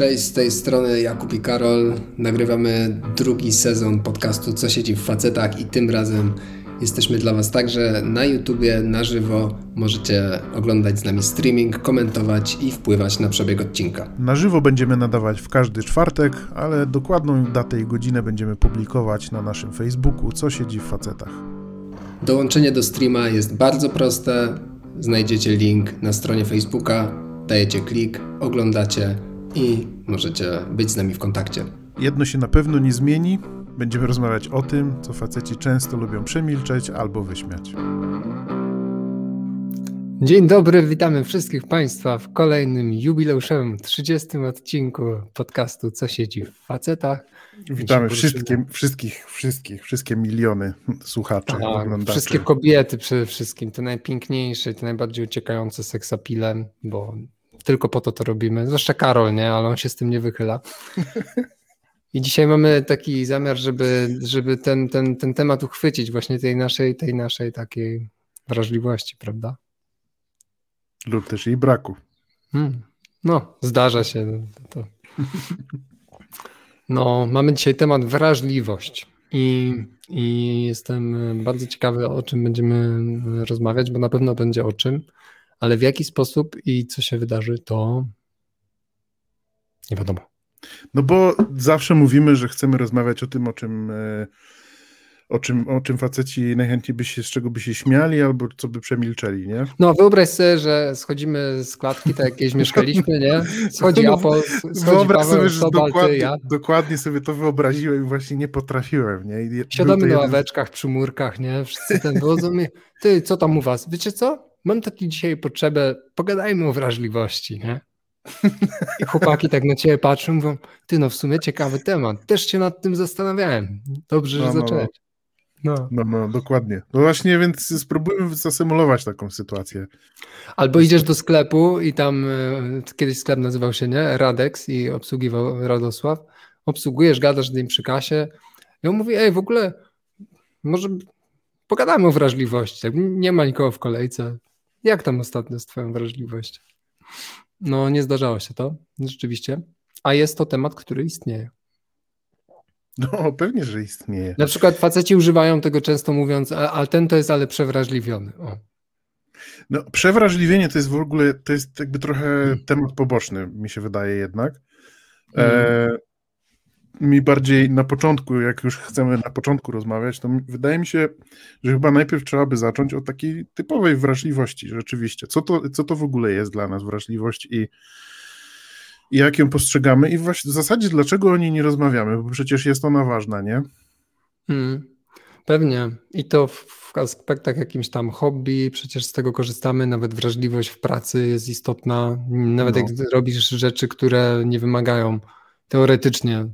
Cześć, z tej strony Jakub i Karol. Nagrywamy drugi sezon podcastu Co siedzi w facetach i tym razem jesteśmy dla Was także na YouTubie, na żywo. Możecie oglądać z nami streaming, komentować i wpływać na przebieg odcinka. Na żywo będziemy nadawać w każdy czwartek, ale dokładną datę i godzinę będziemy publikować na naszym Facebooku Co siedzi w facetach. Dołączenie do streama jest bardzo proste. Znajdziecie link na stronie Facebooka, dajecie klik, oglądacie i możecie być z nami w kontakcie. Jedno się na pewno nie zmieni. Będziemy rozmawiać o tym, co faceci często lubią przemilczeć albo wyśmiać. Dzień dobry, witamy wszystkich Państwa w kolejnym jubileuszowym 30 odcinku podcastu Co siedzi w facetach. Witamy wszystkie, wszystkich, wszystkich, wszystkie miliony słuchaczy, oglądaczy. Wszystkie kobiety przede wszystkim, te najpiękniejsze, te najbardziej uciekające seksapilem, bo tylko po to to robimy. Zwłaszcza Karol, nie? Ale on się z tym nie wychyla. I dzisiaj mamy taki zamiar, żeby, żeby ten, ten, ten temat uchwycić, właśnie tej naszej, tej naszej takiej wrażliwości, prawda? Lub też jej braku. Hmm. No, zdarza się. To. No, mamy dzisiaj temat wrażliwość. I, I jestem bardzo ciekawy, o czym będziemy rozmawiać, bo na pewno będzie o czym ale w jaki sposób i co się wydarzy, to nie wiadomo. No bo zawsze mówimy, że chcemy rozmawiać o tym, o czym, e, o czym, o czym faceci najchętniej by się, z czego by się śmiali, albo co by przemilczeli, nie? No wyobraź sobie, że schodzimy z klatki, tak jak kiedyś mieszkaliśmy, nie? Schodzi no, Apple, schodzi Wyobraź Paweł, sobie, że Sobal, dokładnie, ja. dokładnie sobie to wyobraziłem i właśnie nie potrafiłem, nie? I Siadamy na jeden... ławeczkach, przy murkach, nie? Wszyscy ten wychodzą ty, co tam u was? Wiecie co? Mam taki dzisiaj potrzebę, pogadajmy o wrażliwości, nie? I chłopaki tak na ciebie patrzą, mówią, ty no w sumie ciekawy temat, też się nad tym zastanawiałem. Dobrze, no, że no, zacząłeś. No. no, no, dokładnie. No właśnie, więc spróbujmy zasymulować taką sytuację. Albo idziesz do sklepu i tam e, kiedyś sklep nazywał się, nie? Radex i obsługiwał Radosław. Obsługujesz, gadasz z nim przy kasie. I on mówi, ej, w ogóle może pogadamy o wrażliwości. Nie ma nikogo w kolejce. Jak tam ostatnio z Twoją wrażliwością? No, nie zdarzało się to, rzeczywiście. A jest to temat, który istnieje. No, pewnie, że istnieje. Na przykład faceci używają tego często mówiąc, a, ten to jest ale przewrażliwiony. O. No, przewrażliwienie to jest w ogóle, to jest jakby trochę hmm. temat poboczny, mi się wydaje jednak. Hmm. E, mi bardziej na początku, jak już chcemy na początku rozmawiać, to wydaje mi się, że chyba najpierw trzeba by zacząć od takiej typowej wrażliwości, rzeczywiście. Co to, co to w ogóle jest dla nas wrażliwość i, i jak ją postrzegamy i właśnie w zasadzie dlaczego o niej nie rozmawiamy, bo przecież jest ona ważna, nie? Hmm, pewnie. I to w aspektach jakimś tam hobby, przecież z tego korzystamy, nawet wrażliwość w pracy jest istotna, nawet no. jak robisz rzeczy, które nie wymagają teoretycznie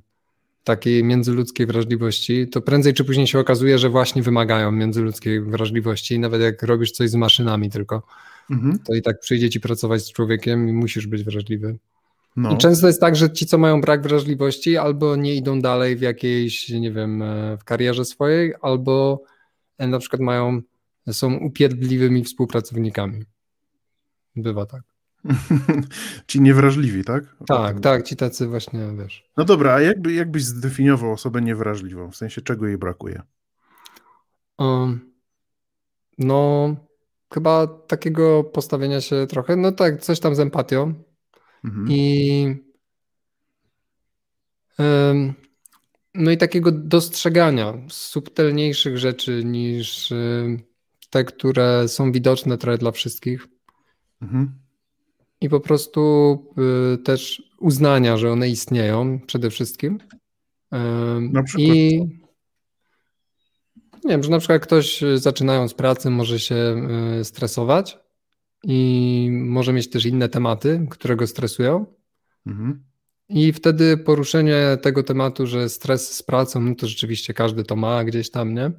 takiej międzyludzkiej wrażliwości, to prędzej czy później się okazuje, że właśnie wymagają międzyludzkiej wrażliwości. Nawet jak robisz coś z maszynami tylko, mhm. to i tak przyjdzie ci pracować z człowiekiem i musisz być wrażliwy. No. I często jest tak, że ci, co mają brak wrażliwości, albo nie idą dalej w jakiejś, nie wiem, e, w karierze swojej, albo e, na przykład mają, są upierdliwymi współpracownikami. Bywa tak. Ci niewrażliwi, tak? Tak, tak, ci tacy właśnie, wiesz. No dobra, a jakby, jakbyś zdefiniował osobę niewrażliwą? W sensie czego jej brakuje? Um, no, chyba takiego postawienia się trochę, no tak, coś tam z empatią mhm. i um, no i takiego dostrzegania subtelniejszych rzeczy niż te, które są widoczne trochę dla wszystkich. Mhm i po prostu y, też uznania, że one istnieją przede wszystkim. Na przykład. I nie wiem, że na przykład ktoś y, zaczynając pracę może się y, stresować i może mieć też inne tematy, które go stresują. Mhm. I wtedy poruszenie tego tematu, że stres z pracą, no to rzeczywiście każdy to ma gdzieś tam, nie?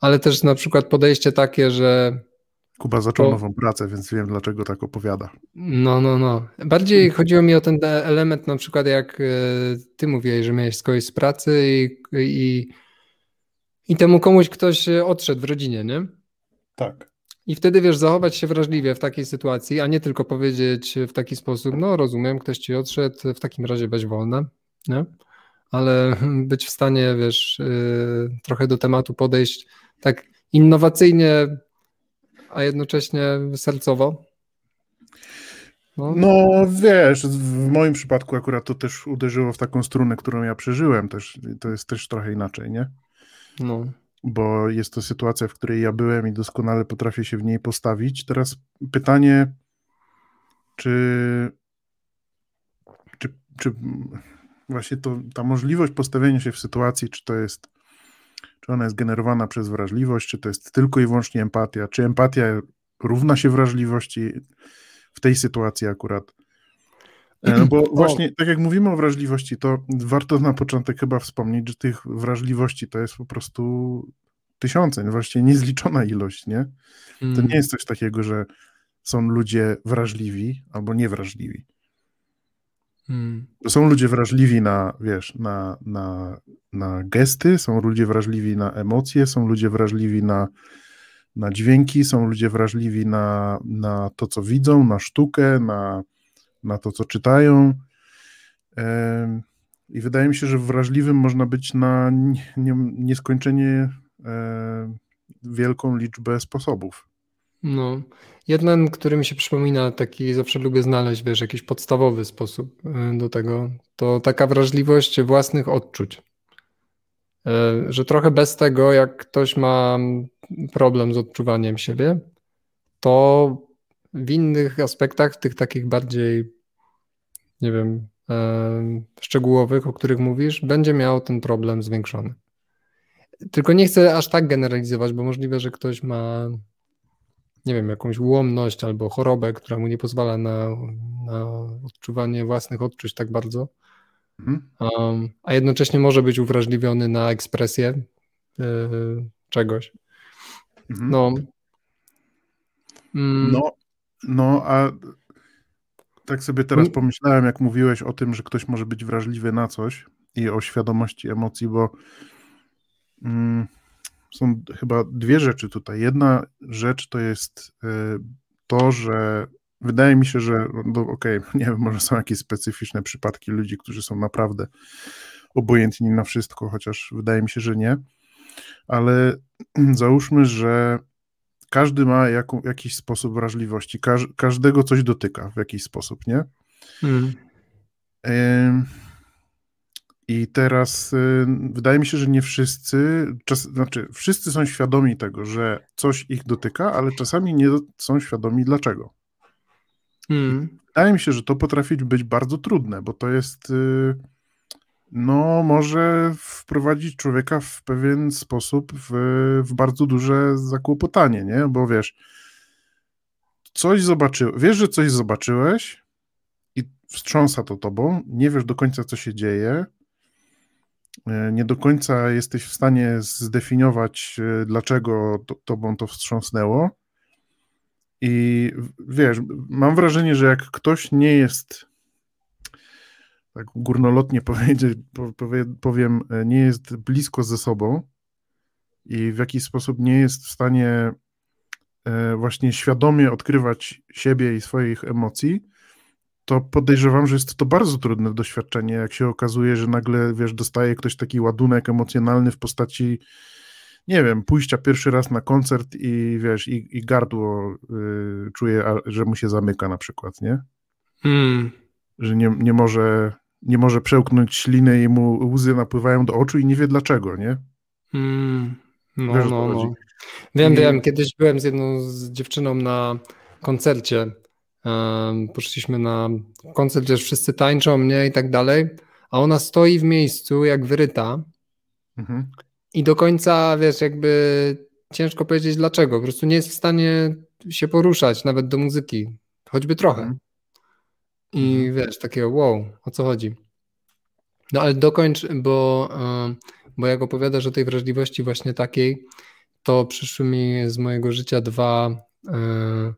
Ale też na przykład podejście takie, że Kuba zaczął nową pracę, więc wiem, dlaczego tak opowiada. No, no, no. Bardziej chodziło mi o ten element, na przykład jak e, ty mówiłeś, że miałeś kogoś z pracy i, i, i temu komuś ktoś odszedł w rodzinie, nie? Tak. I wtedy wiesz, zachować się wrażliwie w takiej sytuacji, a nie tylko powiedzieć w taki sposób, no rozumiem, ktoś ci odszedł, w takim razie weź wolne, nie? ale być w stanie, wiesz, yy, trochę do tematu podejść tak innowacyjnie, a jednocześnie sercowo. No. no. wiesz, w moim przypadku akurat to też uderzyło w taką strunę, którą ja przeżyłem, też, to jest też trochę inaczej, nie? No. Bo jest to sytuacja, w której ja byłem i doskonale potrafię się w niej postawić. Teraz pytanie, czy, czy, czy właśnie to, ta możliwość postawienia się w sytuacji, czy to jest, czy ona jest generowana przez wrażliwość, czy to jest tylko i wyłącznie empatia, czy empatia równa się wrażliwości w tej sytuacji akurat. E, no bo właśnie, tak jak mówimy o wrażliwości, to warto na początek chyba wspomnieć, że tych wrażliwości to jest po prostu tysiące, właściwie niezliczona ilość, nie? To nie mm. jest coś takiego, że są ludzie wrażliwi albo niewrażliwi. Hmm. Są ludzie wrażliwi na, wiesz, na, na, na gesty, są ludzie wrażliwi na emocje, są ludzie wrażliwi na, na dźwięki, są ludzie wrażliwi na, na to, co widzą, na sztukę, na, na to, co czytają. I wydaje mi się, że wrażliwym można być na nieskończenie wielką liczbę sposobów. No, jeden, który mi się przypomina, taki zawsze lubię znaleźć, wiesz, jakiś podstawowy sposób e, do tego, to taka wrażliwość własnych odczuć. E, że trochę bez tego, jak ktoś ma problem z odczuwaniem siebie, to w innych aspektach, tych takich bardziej, nie wiem, e, szczegółowych, o których mówisz, będzie miał ten problem zwiększony. Tylko nie chcę aż tak generalizować, bo możliwe, że ktoś ma nie wiem, jakąś ułomność albo chorobę, która mu nie pozwala na, na odczuwanie własnych odczuć tak bardzo, mhm. um, a jednocześnie może być uwrażliwiony na ekspresję yy, czegoś. Mhm. No. Mm. no. No, a tak sobie teraz mm. pomyślałem, jak mówiłeś o tym, że ktoś może być wrażliwy na coś i o świadomości emocji, bo mm, są chyba dwie rzeczy tutaj. Jedna rzecz to jest e, to, że wydaje mi się, że no, okej, okay, nie wiem, może są jakieś specyficzne przypadki ludzi, którzy są naprawdę obojętni na wszystko, chociaż wydaje mi się, że nie. Ale załóżmy, że każdy ma jaką, jakiś sposób wrażliwości, Każ, każdego coś dotyka w jakiś sposób, nie? Hmm. I teraz y, wydaje mi się, że nie wszyscy, czas, znaczy wszyscy są świadomi tego, że coś ich dotyka, ale czasami nie są świadomi dlaczego. Mm. Wydaje mi się, że to potrafi być bardzo trudne, bo to jest, y, no, może wprowadzić człowieka w pewien sposób w, w bardzo duże zakłopotanie, nie? Bo wiesz, coś zobaczyłeś, wiesz, że coś zobaczyłeś i wstrząsa to tobą, nie wiesz do końca, co się dzieje, nie do końca jesteś w stanie zdefiniować, e, dlaczego to, tobą to wstrząsnęło. I wiesz, mam wrażenie, że jak ktoś nie jest, tak górnolotnie powiedzieć, powiem, e, nie jest blisko ze sobą i w jakiś sposób nie jest w stanie właśnie świadomie odkrywać siebie i swoich emocji, to podejrzewam, że jest to bardzo trudne doświadczenie, jak się okazuje, że nagle, wiesz, dostaje ktoś taki ładunek emocjonalny w postaci, nie wiem, pójścia pierwszy raz na koncert i, wiesz, i, i gardło y, czuje, że mu się zamyka na przykład, nie? Hmm. Że nie, nie może nie może przełknąć śliny i mu łzy napływają do oczu i nie wie dlaczego, nie? Hmm. No, Wiesz, no, no. Wiem, I... wiem. Kiedyś byłem z jedną z dziewczyną na koncercie Poszliśmy na koncert, gdzie wszyscy tańczą mnie i tak dalej, a ona stoi w miejscu jak wyryta mhm. i do końca, wiesz, jakby ciężko powiedzieć dlaczego, po prostu nie jest w stanie się poruszać nawet do muzyki, choćby trochę. Mhm. I mhm. wiesz, takiego wow, o co chodzi? No ale dokończ, bo, bo jak opowiadasz o tej wrażliwości właśnie takiej, to przyszły mi z mojego życia dwa e,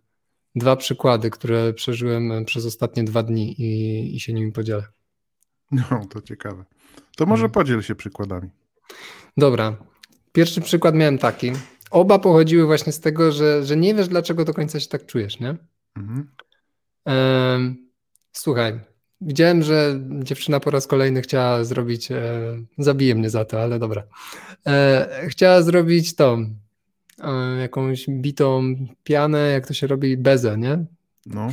dwa przykłady, które przeżyłem przez ostatnie dwa dni i, i się nimi podzielę. No, to ciekawe. To może hmm. podziel się przykładami. Dobra. Pierwszy przykład miałem taki. oba pochodziły właśnie z tego, że, że nie wiesz, dlaczego do końca się tak czujesz, nie? Mhm. słuchaj, widziałem, że dziewczyna po raz kolejny chciała zrobić, e, zabije mnie za to, ale dobra, e, chciała zrobić to, e, jakąś bitą pianę, jak to się robi, bezę, nie? No.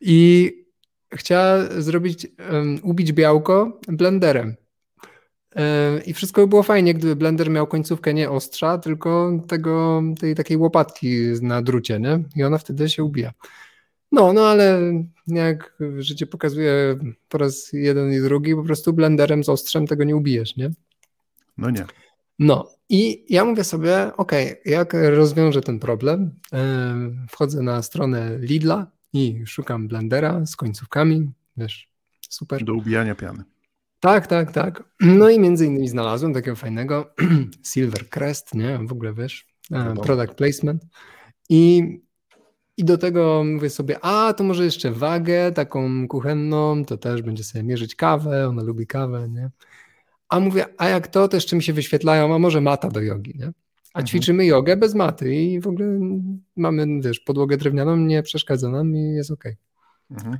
I chciała zrobić, um, ubić białko blenderem. I wszystko by było fajnie, gdyby blender miał końcówkę nie ostrza, tylko tego, tej takiej łopatki na drucie, nie? I ona wtedy się ubija. No, no ale jak życie pokazuje po raz jeden i drugi, po prostu blenderem z ostrzem tego nie ubijesz, nie? No nie. No i ja mówię sobie, ok, jak rozwiążę ten problem? Wchodzę na stronę Lidla i szukam blendera z końcówkami, wiesz, super. Do ubijania piany. Tak, tak, tak. No i między innymi znalazłem takiego fajnego Silver Crest, nie? W ogóle wiesz, product placement. I, I do tego mówię sobie, a to może jeszcze wagę taką kuchenną, to też będzie sobie mierzyć kawę, ona lubi kawę, nie? A mówię, a jak to, to jeszcze mi się wyświetlają, a może mata do jogi, nie? A mhm. ćwiczymy jogę bez maty i w ogóle mamy, wiesz, podłogę drewnianą, nie przeszkadza nam i jest ok. Mhm.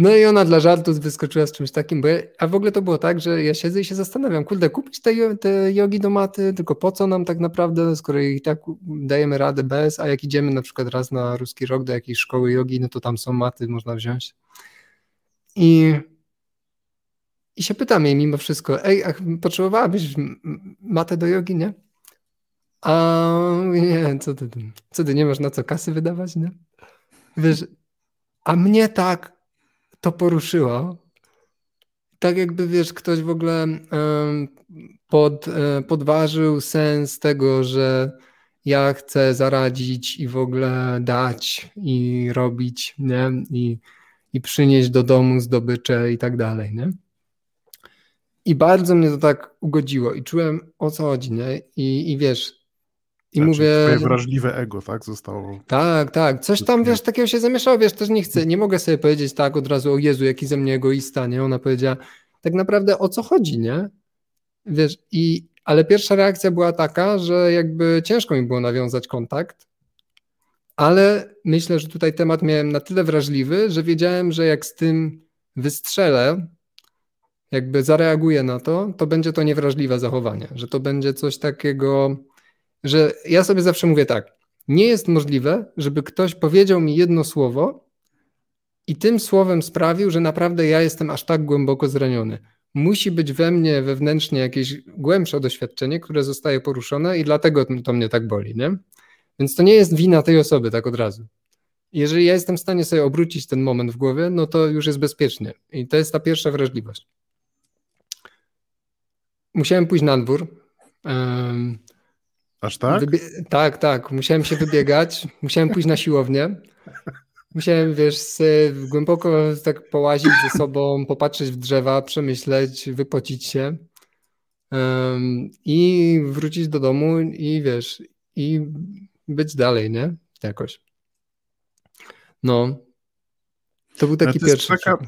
No i ona dla żartu wyskoczyła z czymś takim, bo ja, a w ogóle to było tak, że ja siedzę i się zastanawiam, kurde, kupić te, te jogi do maty, tylko po co nam tak naprawdę, skoro i tak dajemy radę bez, a jak idziemy na przykład raz na ruski rok do jakiejś szkoły jogi, no to tam są maty, można wziąć. I, i się pytam jej mimo wszystko, ej, a potrzebowałabyś matę do jogi, nie? A nie, co ty, co ty, nie masz na co kasy wydawać, nie? Wiesz, a mnie tak to poruszyło. Tak jakby, wiesz, ktoś w ogóle pod, e, podważył sens tego, że ja chcę zaradzić i w ogóle dać i robić, nie? I, i przynieść do domu zdobycze i tak dalej, nie? I bardzo mnie to tak ugodziło i czułem o co chodzi, nie? I, i wiesz, i znaczy, mówię. Twoje wrażliwe ego, tak? Zostało. Tak, tak. Coś tam, wiesz, takiego się zamieszało, wiesz, też nie chcę, nie mogę sobie powiedzieć tak od razu, o Jezu, jaki ze mnie egoista, nie? Ona powiedziała, tak naprawdę o co chodzi, nie? Wiesz, i, ale pierwsza reakcja była taka, że jakby ciężko mi było nawiązać kontakt, ale myślę, że tutaj temat miałem na tyle wrażliwy, że wiedziałem, że jak z tym wystrzelę, jakby zareaguję na to, to będzie to niewrażliwe zachowanie, że to będzie coś takiego że ja sobie zawsze mówię tak, nie jest możliwe, żeby ktoś powiedział mi jedno słowo i tym słowem sprawił, że naprawdę ja jestem aż tak głęboko zraniony. Musi być we mnie wewnętrznie jakieś głębsze doświadczenie, które zostaje poruszone i dlatego to mnie tak boli, nie? Więc to nie jest wina tej osoby tak od razu. Jeżeli ja jestem w stanie sobie obrócić ten moment w głowie, no to już jest bezpiecznie. I to jest ta pierwsza wrażliwość. Musiałem pójść na dwór. Aż tak? Wybie- tak, tak. Musiałem się wybiegać, musiałem pójść na siłownię. Musiałem, wiesz, głęboko tak połazić ze sobą, popatrzeć w drzewa, przemyśleć, wypocić się um, i wrócić do domu i wiesz, i być dalej, nie? Jakoś. No. To był taki to pierwszy. Taka,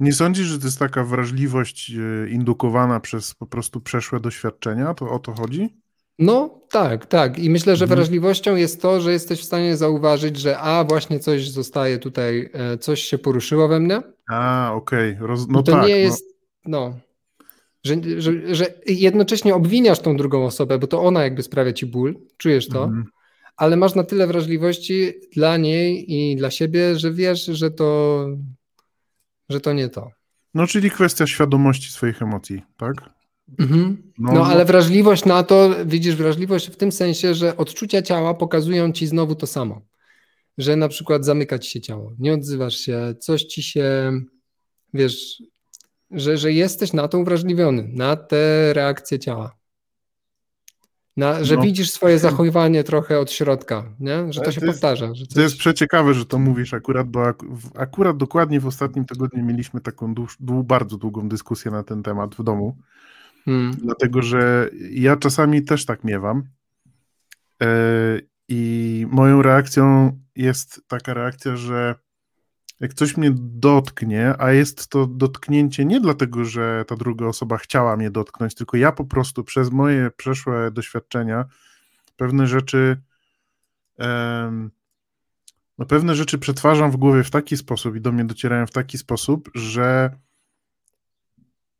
nie sądzisz, że to jest taka wrażliwość e, indukowana przez po prostu przeszłe doświadczenia? To o to chodzi? No tak, tak. I myślę, że mhm. wrażliwością jest to, że jesteś w stanie zauważyć, że a właśnie coś zostaje tutaj, e, coś się poruszyło we mnie. A, okej. Okay. No to tak, nie no. jest, no. no że, że, że, jednocześnie obwiniasz tą drugą osobę, bo to ona jakby sprawia ci ból, czujesz to, mhm. Ale masz na tyle wrażliwości dla niej i dla siebie, że wiesz, że to, że to nie to. No, czyli kwestia świadomości swoich emocji, tak? Mhm. No, no, ale wrażliwość na to, widzisz, wrażliwość w tym sensie, że odczucia ciała pokazują ci znowu to samo. Że na przykład zamyka ci się ciało, nie odzywasz się, coś ci się, wiesz, że, że jesteś na to uwrażliwiony, na te reakcje ciała. Na, że no. widzisz swoje zachowanie trochę od środka, nie? że to, to się jest, powtarza. Że coś... To jest przeciekawe, że to mówisz akurat, bo ak akurat dokładnie w ostatnim tygodniu mieliśmy taką dłu bardzo długą dyskusję na ten temat w domu. Hmm. Dlatego, że ja czasami też tak miewam. Yy, I moją reakcją jest taka reakcja, że jak coś mnie dotknie, a jest to dotknięcie nie dlatego, że ta druga osoba chciała mnie dotknąć, tylko ja po prostu przez moje przeszłe doświadczenia pewne rzeczy em, no pewne rzeczy przetwarzam w głowie w taki sposób i do mnie docierają w taki sposób, że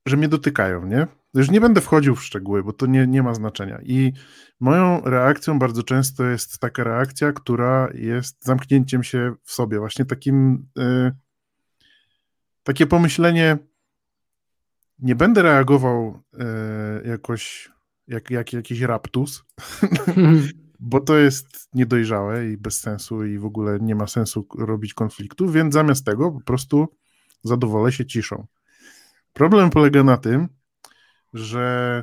że mnie dotykają, nie? Już nie będę wchodził w szczegóły, bo to nie, nie ma znaczenia. I moją reakcją bardzo często jest taka reakcja, która jest zamknięciem się w sobie, właśnie takim y, takie pomyślenie, nie będę reagował y, jakoś jak, jak jakiś raptus, bo to jest niedojrzałe i bez sensu i w ogóle nie ma sensu robić konfliktu, więc zamiast tego po prostu zadowolę się ciszą. Problem polega na tym, że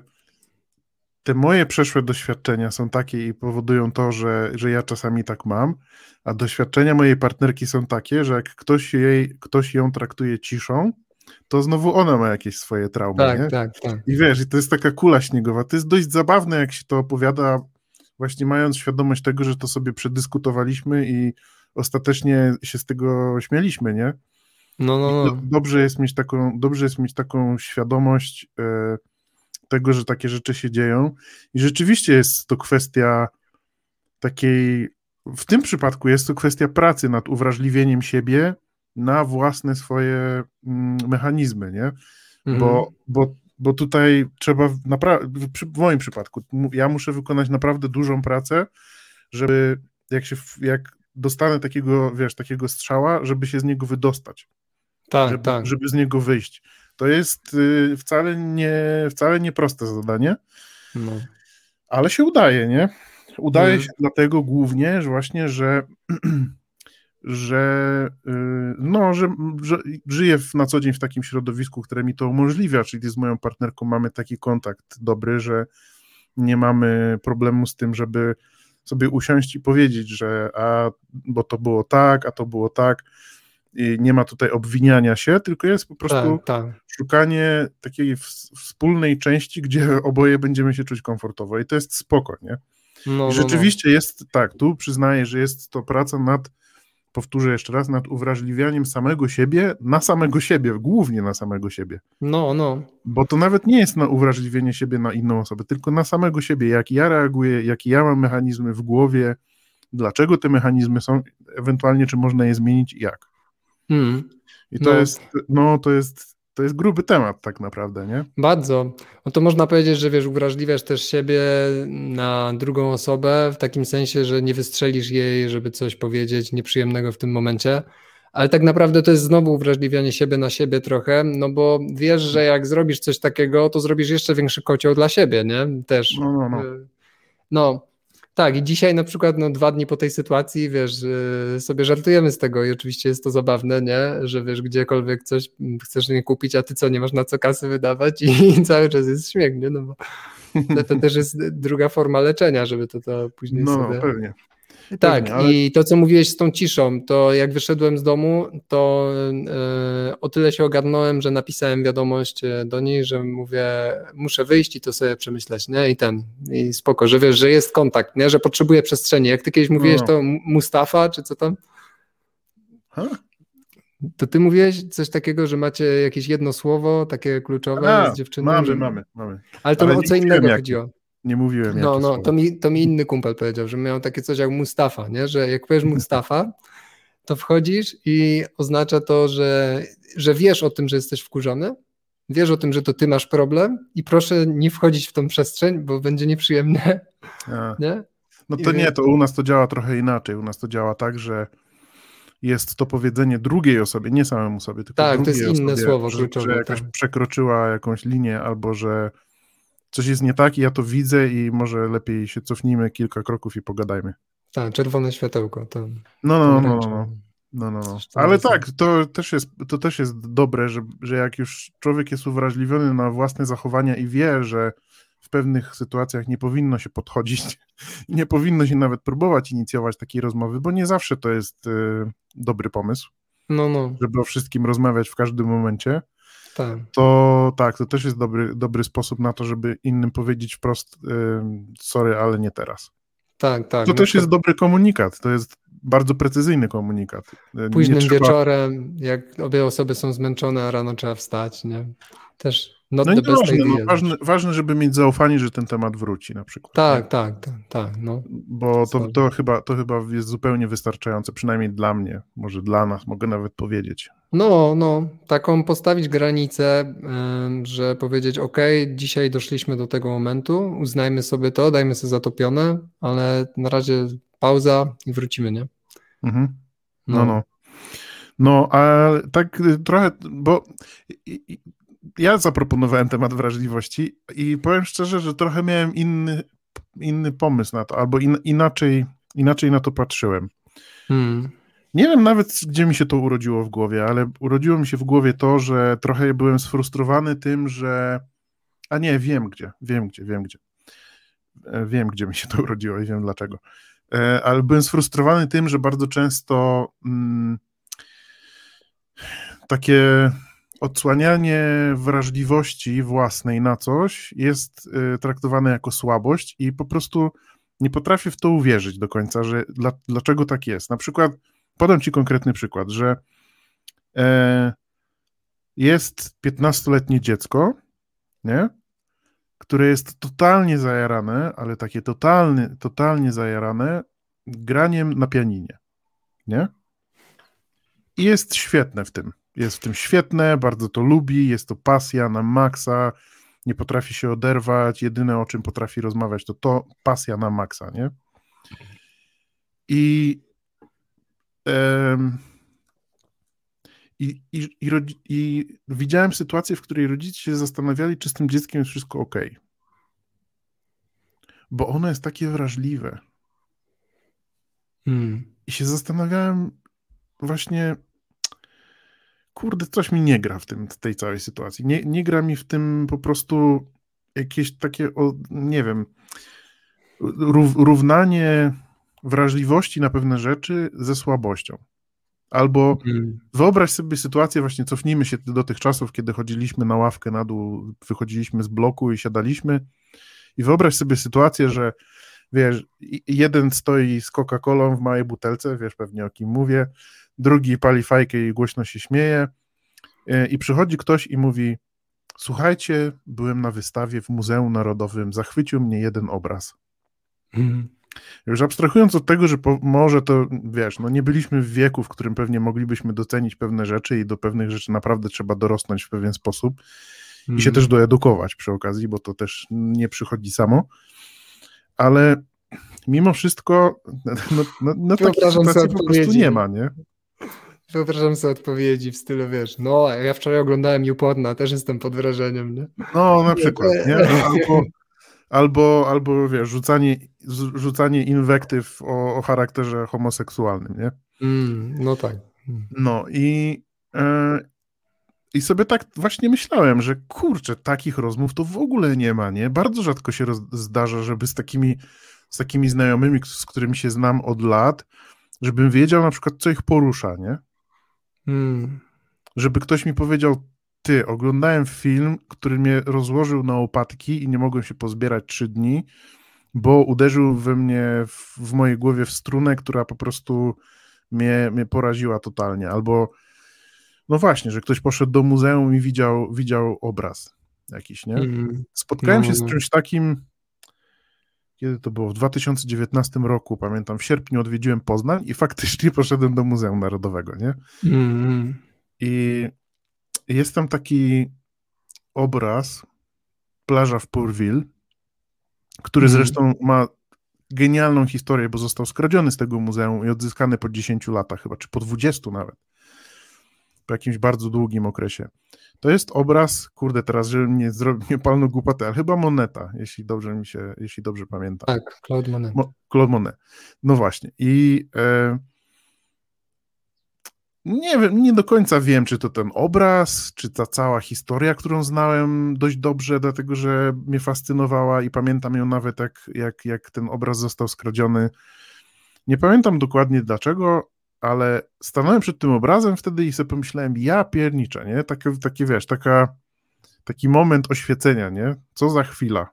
te moje przeszłe doświadczenia są takie i powodują to, że, że ja czasami tak mam, a doświadczenia mojej partnerki są takie, że jak ktoś, jej, ktoś ją traktuje ciszą, to znowu ona ma jakieś swoje traumy. Tak, nie? tak, tak. I wiesz, i to jest taka kula śniegowa. To jest dość zabawne, jak się to opowiada, właśnie mając świadomość tego, że to sobie przedyskutowaliśmy i ostatecznie się z tego śmialiśmy, nie? No, no, no. Dobrze jest mieć taką, dobrze jest mieć taką świadomość e, tego, że takie rzeczy się dzieją. I rzeczywiście jest to kwestia takiej, w tym przypadku jest to kwestia pracy nad uwrażliwieniem siebie na własne swoje mm, mechanizmy, nie? Mhm. Bo, bo, bo tutaj trzeba, w moim przypadku, ja muszę wykonać naprawdę dużą pracę, żeby jak się, jak dostanę takiego, wiesz, takiego strzała, żeby się z niego wydostać Tak, żeby, tak. żeby z niego wyjść. To jest y, wcale nie, wcale nie proste zadanie, No. ale się udaje, nie? Udaje Mhm. się dlatego głównie, że właśnie, że, że, y, no, że, że żyję w, na co dzień w takim środowisku, które mi to umożliwia, czyli z moją partnerką mamy taki kontakt dobry, że nie mamy problemu z tym, żeby sobie usiąść i powiedzieć, że a, bo to było tak, a to było tak, nie ma tutaj obwiniania się, tylko jest po prostu Tak, tak. szukanie takiej w, wspólnej części, gdzie oboje będziemy się czuć komfortowo i to jest spoko, nie? No, I no, no. rzeczywiście jest tak, tu przyznaję, że jest to praca nad, powtórzę jeszcze raz, nad uwrażliwianiem samego siebie na samego siebie, głównie na samego siebie. No, no. Bo to nawet nie jest na uwrażliwienie siebie na inną osobę, tylko na samego siebie, jak ja reaguję, jakie ja mam mechanizmy w głowie, dlaczego te mechanizmy są, ewentualnie czy można je zmienić i jak. Mm. I to No. jest, no to jest, to jest gruby temat tak naprawdę, nie? Bardzo. No to można powiedzieć, że wiesz, uwrażliwiasz też siebie na drugą osobę w takim sensie, że nie wystrzelisz jej, żeby coś powiedzieć nieprzyjemnego w tym momencie. Ale tak naprawdę to jest znowu uwrażliwianie siebie na siebie trochę, no bo wiesz, że jak zrobisz coś takiego, to zrobisz jeszcze większy kocioł dla siebie, nie? Też. No, no, no. No, tak, i dzisiaj na przykład, no dwa dni po tej sytuacji, wiesz, y, sobie żartujemy z tego i oczywiście jest to zabawne, nie? Że wiesz, gdziekolwiek coś mm, chcesz nie kupić, a ty co, nie masz na co kasy wydawać i cały czas jest śmiech, nie? No bo to, to też jest druga forma leczenia, żeby to, to później No, sobie... no pewnie. Tak, Pewnie, ale- i to, co mówiłeś z tą ciszą, to jak wyszedłem z domu, to e, o tyle się ogarnąłem, że napisałem wiadomość e, do niej, że mówię, muszę wyjść i to sobie przemyśleć, nie? I ten, i spoko, że wiesz, że jest kontakt, nie? Że potrzebuję przestrzeni. Jak ty kiedyś mówiłeś No. to Mustafa, czy co tam? Ha? To ty mówiłeś coś takiego, że macie jakieś jedno słowo, takie kluczowe A, z dziewczyną? mamy, że... mamy, mamy. Ale to ale o co innego chodziło. Nie mówiłem. No, no, to mi, to mi inny kumpel powiedział, że miał takie coś jak Mustafa, nie? że jak powiesz Mustafa, to wchodzisz i oznacza to, że, że wiesz o tym, że jesteś wkurzony, wiesz o tym, że to ty masz problem i proszę nie wchodzić w tą przestrzeń, bo będzie nieprzyjemne, A, nie? No I to wie- nie, to u nas to działa trochę inaczej. U nas to działa tak, że jest to powiedzenie drugiej osobie, nie samemu sobie, tylko Tak, to drugiej jest inne osobie, słowo że, kluczowe, że jakaś tak. przekroczyła jakąś linię albo że coś jest nie tak i ja to widzę i może lepiej się cofnijmy kilka kroków i pogadajmy. Tak, czerwone światełko. To, No, no, no, no, no. No, no, no. Tam Ale tak, to też jest, to też jest dobre, że, że jak już człowiek jest uwrażliwiony na własne zachowania i wie, że w pewnych sytuacjach nie powinno się podchodzić, nie powinno się nawet próbować inicjować takiej rozmowy, bo nie zawsze to jest y, dobry pomysł, no, no, żeby o wszystkim rozmawiać w każdym momencie, tak. to tak, to też jest dobry, dobry sposób na to, żeby innym powiedzieć wprost, y, sorry, ale nie teraz. Tak, tak. To też jest dobry komunikat, to jest bardzo precyzyjny komunikat. Y, Późnym trzeba- wieczorem, jak obie osoby są zmęczone, a rano trzeba wstać, nie? Też Not no the ważne, no, ważne, ważne, żeby mieć zaufanie, że ten temat wróci na przykład. Tak, tak, tak, tak, no. Bo to, to, chyba, to chyba jest zupełnie wystarczające, przynajmniej dla mnie, może dla nas, mogę nawet powiedzieć. No, no, taką postawić granicę, y, że powiedzieć, ok, dzisiaj doszliśmy do tego momentu, uznajmy sobie to, dajmy sobie zatopione, ale na razie pauza i wrócimy, nie? Mhm. No, no. No, a tak trochę, bo ja zaproponowałem temat wrażliwości i powiem szczerze, że trochę miałem inny, inny pomysł na to, albo in, inaczej, inaczej na to patrzyłem. Hmm. Nie wiem nawet, gdzie mi się to urodziło w głowie, ale urodziło mi się w głowie to, że trochę byłem sfrustrowany tym, że. A nie, wiem gdzie, wiem gdzie, wiem gdzie. E, wiem, gdzie mi się to urodziło i wiem dlaczego. E, ale byłem sfrustrowany tym, że bardzo często mm, takie odsłanianie wrażliwości własnej na coś jest y, traktowane jako słabość i po prostu nie potrafię w to uwierzyć do końca, że dla, dlaczego tak jest. Na przykład, podam Ci konkretny przykład, że e, jest 15-letnie dziecko, nie? które jest totalnie zajarane, ale takie totalnie, totalnie zajarane graniem na pianinie, nie? I jest świetne w tym. Jest w tym świetne, bardzo to lubi, jest to pasja na maksa, nie potrafi się oderwać, jedyne o czym potrafi rozmawiać to to pasja na maksa, nie? I um, i, i, i, I, widziałem sytuację, w której rodzice się zastanawiali, czy z tym dzieckiem jest wszystko ok. Bo ono jest takie wrażliwe. Hmm. I się zastanawiałem właśnie, kurde, coś mi nie gra w, tym, tej całej sytuacji. Nie, nie gra mi w tym po prostu jakieś takie, o, nie wiem, równanie wrażliwości na pewne rzeczy ze słabością. Albo mm. wyobraź sobie sytuację, właśnie cofnijmy się do tych czasów, kiedy chodziliśmy na ławkę na dół, wychodziliśmy z bloku i siadaliśmy. I wyobraź sobie sytuację, że wiesz, jeden stoi z Coca-Colą w małej butelce, wiesz pewnie o kim mówię, drugi pali fajkę i głośno się śmieje. E, I przychodzi ktoś i mówi: Słuchajcie, byłem na wystawie w Muzeum Narodowym, zachwycił mnie jeden obraz. Mhm. Już abstrahując od tego, że po, może to, wiesz, no nie byliśmy w wieku, w którym pewnie moglibyśmy docenić pewne rzeczy i do pewnych rzeczy naprawdę trzeba dorosnąć w pewien sposób i się mhm. też doedukować przy okazji, bo to też nie przychodzi samo, ale mimo wszystko no, no, no takiej sytuacji po prostu nie ma, nie? Wyobrażam sobie odpowiedzi w stylu, wiesz, no, ja wczoraj oglądałem YouPorna, też jestem pod wrażeniem, nie? No, na przykład, nie? Albo, albo, albo wiesz, rzucanie, rzucanie inwektyw o, o charakterze homoseksualnym, nie? Mm, no tak. Mm. No i, e, i sobie tak właśnie myślałem, że kurczę, takich rozmów to w ogóle nie ma, nie? Bardzo rzadko się roz, zdarza, żeby z takimi, z takimi znajomymi, z którymi się znam od lat, żebym wiedział na przykład, co ich porusza, nie? Hmm. Żeby ktoś mi powiedział, ty, oglądałem film, który mnie rozłożył na łopatki i nie mogłem się pozbierać trzy dni, bo uderzył we mnie, w, w mojej głowie w strunę, która po prostu mnie, mnie poraziła totalnie. Albo, no właśnie, że ktoś poszedł do muzeum i widział, widział obraz jakiś, nie? Mm. Spotkałem no, się z no. czymś takim, kiedy to było? W 2019 roku, pamiętam, w sierpniu odwiedziłem Poznań i faktycznie poszedłem do Muzeum Narodowego, nie? Mm. I jest tam taki obraz plaża w Pourville, który mm. zresztą ma genialną historię, bo został skradziony z tego muzeum i odzyskany po 10 latach chyba, czy po 20 nawet. Po jakimś bardzo długim okresie. To jest obraz, kurde, teraz, żebym nie, zrobił, nie palnął głupoty, ale chyba Moneta, jeśli dobrze mi się, jeśli dobrze pamiętam. Tak, Claude Monet. Mo, Claude Monet. No właśnie. I e, nie wiem, nie do końca wiem, czy to ten obraz, czy ta cała historia, którą znałem dość dobrze, dlatego że mnie fascynowała i pamiętam ją nawet, jak, jak, jak ten obraz został skradziony. Nie pamiętam dokładnie dlaczego, ale stanąłem przed tym obrazem wtedy i sobie pomyślałem, ja pierniczę, nie? Takie, takie wiesz, taka, taki moment oświecenia, nie? Co za chwila,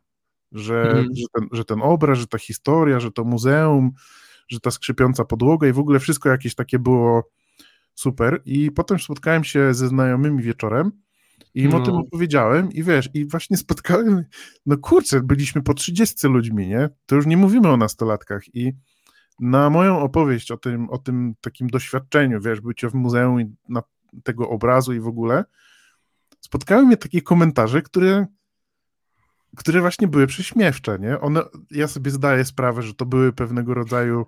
że, mm. że, ten, że ten obraz, że ta historia, że to muzeum, że ta skrzypiąca podłoga i w ogóle wszystko jakieś takie było super. I potem spotkałem się ze znajomymi wieczorem I im no. o tym no. opowiedziałem i wiesz, i właśnie spotkałem, no kurczę, byliśmy po 30 ludźmi, nie? To już nie mówimy o nastolatkach i na moją opowieść o tym, o tym takim doświadczeniu, wiesz, bycie w muzeum i na tego obrazu i w ogóle, spotkały mnie takie komentarze, które, które właśnie były prześmiewcze, nie? One, ja sobie zdaję sprawę, że to były pewnego rodzaju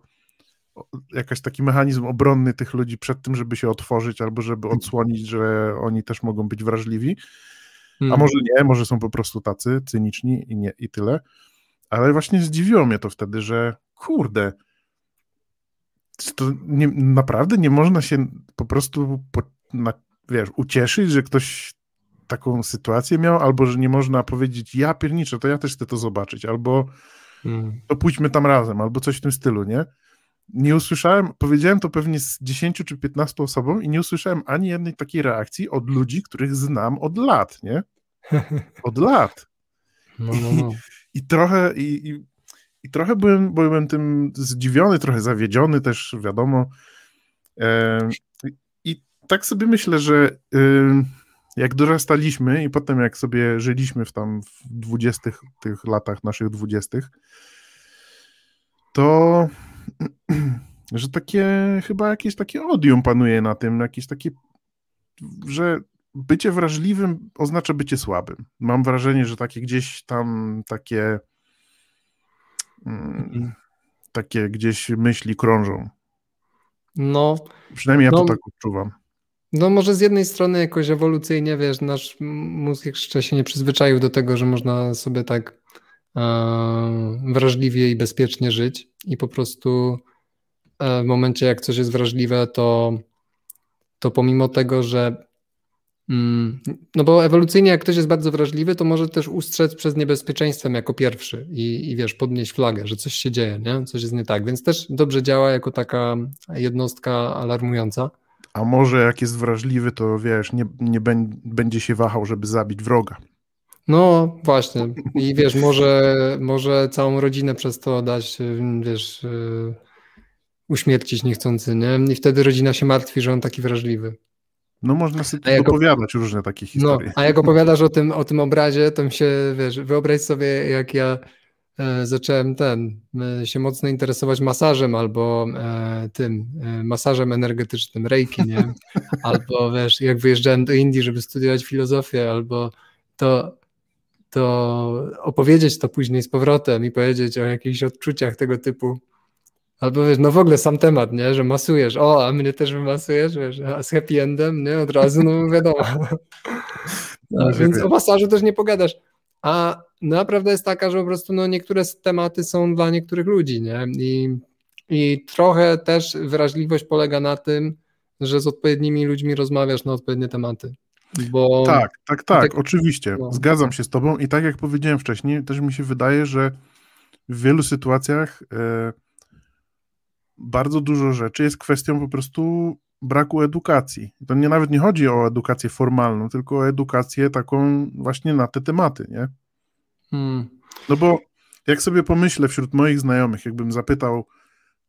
jakiś taki mechanizm obronny tych ludzi przed tym, żeby się otworzyć albo żeby odsłonić, że oni też mogą być wrażliwi. A hmm. może nie, może są po prostu tacy cyniczni i, nie, i tyle. Ale właśnie zdziwiło mnie to wtedy, że kurde, to nie, naprawdę nie można się po prostu po, na, wiesz, ucieszyć, że ktoś taką sytuację miał, albo że nie można powiedzieć, ja pierniczę, to ja też chcę to zobaczyć, albo hmm. to pójdźmy tam razem, albo coś w tym stylu, nie? Nie usłyszałem, powiedziałem to pewnie z 10 czy 15 osobom i nie usłyszałem ani jednej takiej reakcji od ludzi, których znam od lat, nie? Od lat. No, no, no. I, I, trochę, i, i i trochę byłem, byłem tym zdziwiony, trochę zawiedziony też, wiadomo. I tak sobie myślę, że jak dorastaliśmy i potem jak sobie żyliśmy w tam w dwudziestych tych latach naszych dwudziestych, to że takie chyba jakieś takie odium panuje na tym, jakieś takie, że bycie wrażliwym oznacza bycie słabym. Mam wrażenie, że takie gdzieś tam takie Mm, takie gdzieś myśli krążą. No. Przynajmniej ja no, to tak odczuwam. No może z jednej strony jakoś ewolucyjnie, wiesz, nasz mózg jeszcze się nie przyzwyczaił do tego, że można sobie tak e, wrażliwie i bezpiecznie żyć i po prostu e, w momencie jak coś jest wrażliwe, to, to pomimo tego, że no bo ewolucyjnie, jak ktoś jest bardzo wrażliwy, to może też ustrzec przed niebezpieczeństwem jako pierwszy i, i wiesz, podnieść flagę, że coś się dzieje, nie? coś jest nie tak. Więc też dobrze działa jako taka jednostka alarmująca. A może jak jest wrażliwy, to wiesz, nie, nie będzie się wahał, żeby zabić wroga. No właśnie. I wiesz, może, może całą rodzinę przez to dać, wiesz, yy, uśmiercić niechcący, nie? I wtedy rodzina się martwi, że on taki wrażliwy. No można sobie jak opowiadać różne takie historie. No, a jak opowiadasz o tym, o tym obrazie, to mi się, wiesz, wyobraź sobie, jak ja e, zacząłem ten, e, się mocno interesować masażem albo e, tym, e, masażem energetycznym, reiki, nie? Albo, wiesz, jak wyjeżdżałem do Indii, żeby studiować filozofię, albo to, to opowiedzieć to później z powrotem i powiedzieć o jakichś odczuciach tego typu, Albo wiesz, no w ogóle sam temat, nie, że masujesz, o, a mnie też wymasujesz, wiesz, a z happy endem, nie, od razu, no wiadomo. No, więc o masażu też nie pogadasz. A naprawdę jest taka, że po prostu no, niektóre tematy są dla niektórych ludzi, nie, i, i trochę też wrażliwość polega na tym, że z odpowiednimi ludźmi rozmawiasz na odpowiednie tematy. Bo... Tak, tak, tak, tak oczywiście. No. Zgadzam się z Tobą i tak jak powiedziałem wcześniej, też mi się wydaje, że w wielu sytuacjach. Yy bardzo dużo rzeczy jest kwestią po prostu braku edukacji. To nie nawet nie chodzi o edukację formalną, tylko o edukację taką właśnie na te tematy, nie? Hmm. No bo jak sobie pomyślę wśród moich znajomych, jakbym zapytał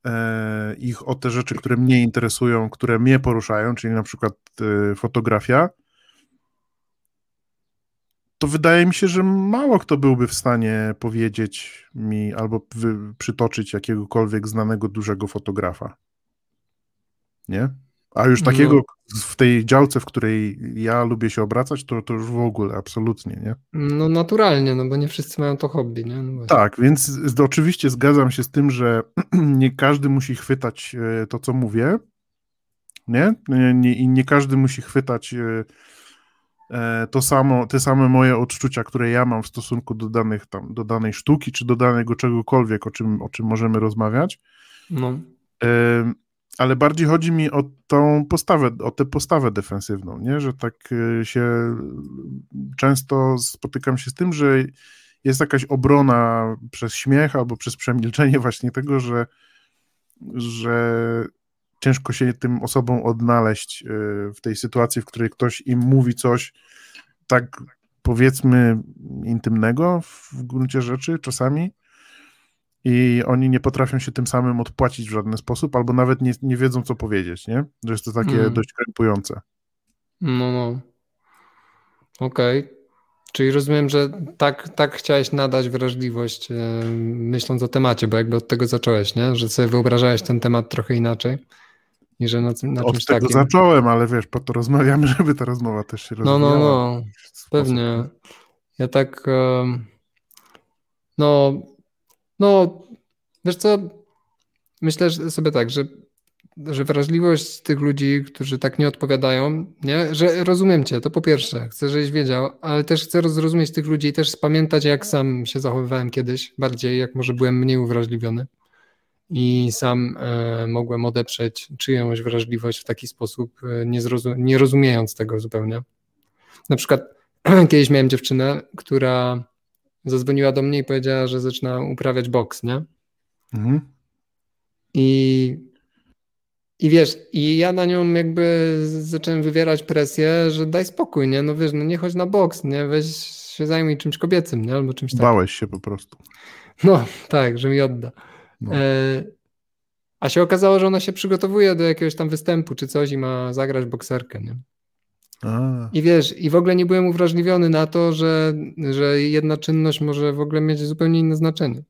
e, ich o te rzeczy, które mnie interesują, które mnie poruszają, czyli na przykład e, fotografia, to wydaje mi się, że mało kto byłby w stanie powiedzieć mi albo przytoczyć jakiegokolwiek znanego dużego fotografa. Nie? A już takiego no. w tej działce, w której ja lubię się obracać, to, to już w ogóle absolutnie, nie? No naturalnie, no bo nie wszyscy mają to hobby, nie? No tak, więc oczywiście zgadzam się z tym, że nie każdy musi chwytać e, to, co mówię, nie? I nie, każdy musi chwytać E, to samo, te same moje odczucia, które ja mam w stosunku do, danych, tam, do danej sztuki, czy do danego czegokolwiek, o czym, o czym możemy rozmawiać. No. E, ale bardziej chodzi mi o tą postawę, o tę postawę defensywną, nie? że tak e, się często spotykam się z tym, że jest jakaś obrona przez śmiech albo przez przemilczenie właśnie tego, że, że ciężko się tym osobom odnaleźć y, w tej sytuacji, w której ktoś im mówi coś tak powiedzmy intymnego w gruncie rzeczy czasami i oni nie potrafią się tym samym odpłacić w żaden sposób, albo nawet nie, nie wiedzą, co powiedzieć, nie? Że jest to takie mm. dość krępujące. No, no. Okej. Okay. Czyli rozumiem, że tak, tak chciałeś nadać wrażliwość, myśląc o temacie, bo jakby od tego zacząłeś, nie? Że sobie wyobrażałeś ten temat trochę inaczej. I że na, na od tego takim. zacząłem, ale wiesz, po to rozmawiamy, żeby ta rozmowa też się rozwijała. No, no, no. Pewnie. Ja tak. No, no, wiesz co? Myślę sobie tak, że że wrażliwość tych ludzi, którzy tak nie odpowiadają, nie? że rozumiem cię, to po pierwsze, chcę, żebyś wiedział, ale też chcę zrozumieć tych ludzi i też spamiętać, jak sam się zachowywałem kiedyś, bardziej, jak może byłem mniej uwrażliwiony i sam e, mogłem odeprzeć czyjąś wrażliwość w taki sposób, e, nie, nie rozumiejąc tego zupełnie. Na przykład kiedyś miałem dziewczynę, która zadzwoniła do mnie i powiedziała, że zaczyna uprawiać boks, nie? Mhm. I i wiesz, i ja na nią jakby zacząłem wywierać presję, że daj spokój, nie? No wiesz, no nie chodź na boks, nie? Weź się zajmij czymś kobiecym, nie? Albo czymś takim. Bałeś się po prostu. No, tak, że mi odda. No. E, a się okazało, że ona się przygotowuje do jakiegoś tam występu czy coś i ma zagrać bokserkę, nie? A. I wiesz, i w ogóle nie byłem uwrażliwiony na to, że, że jedna czynność może w ogóle mieć zupełnie inne znaczenie.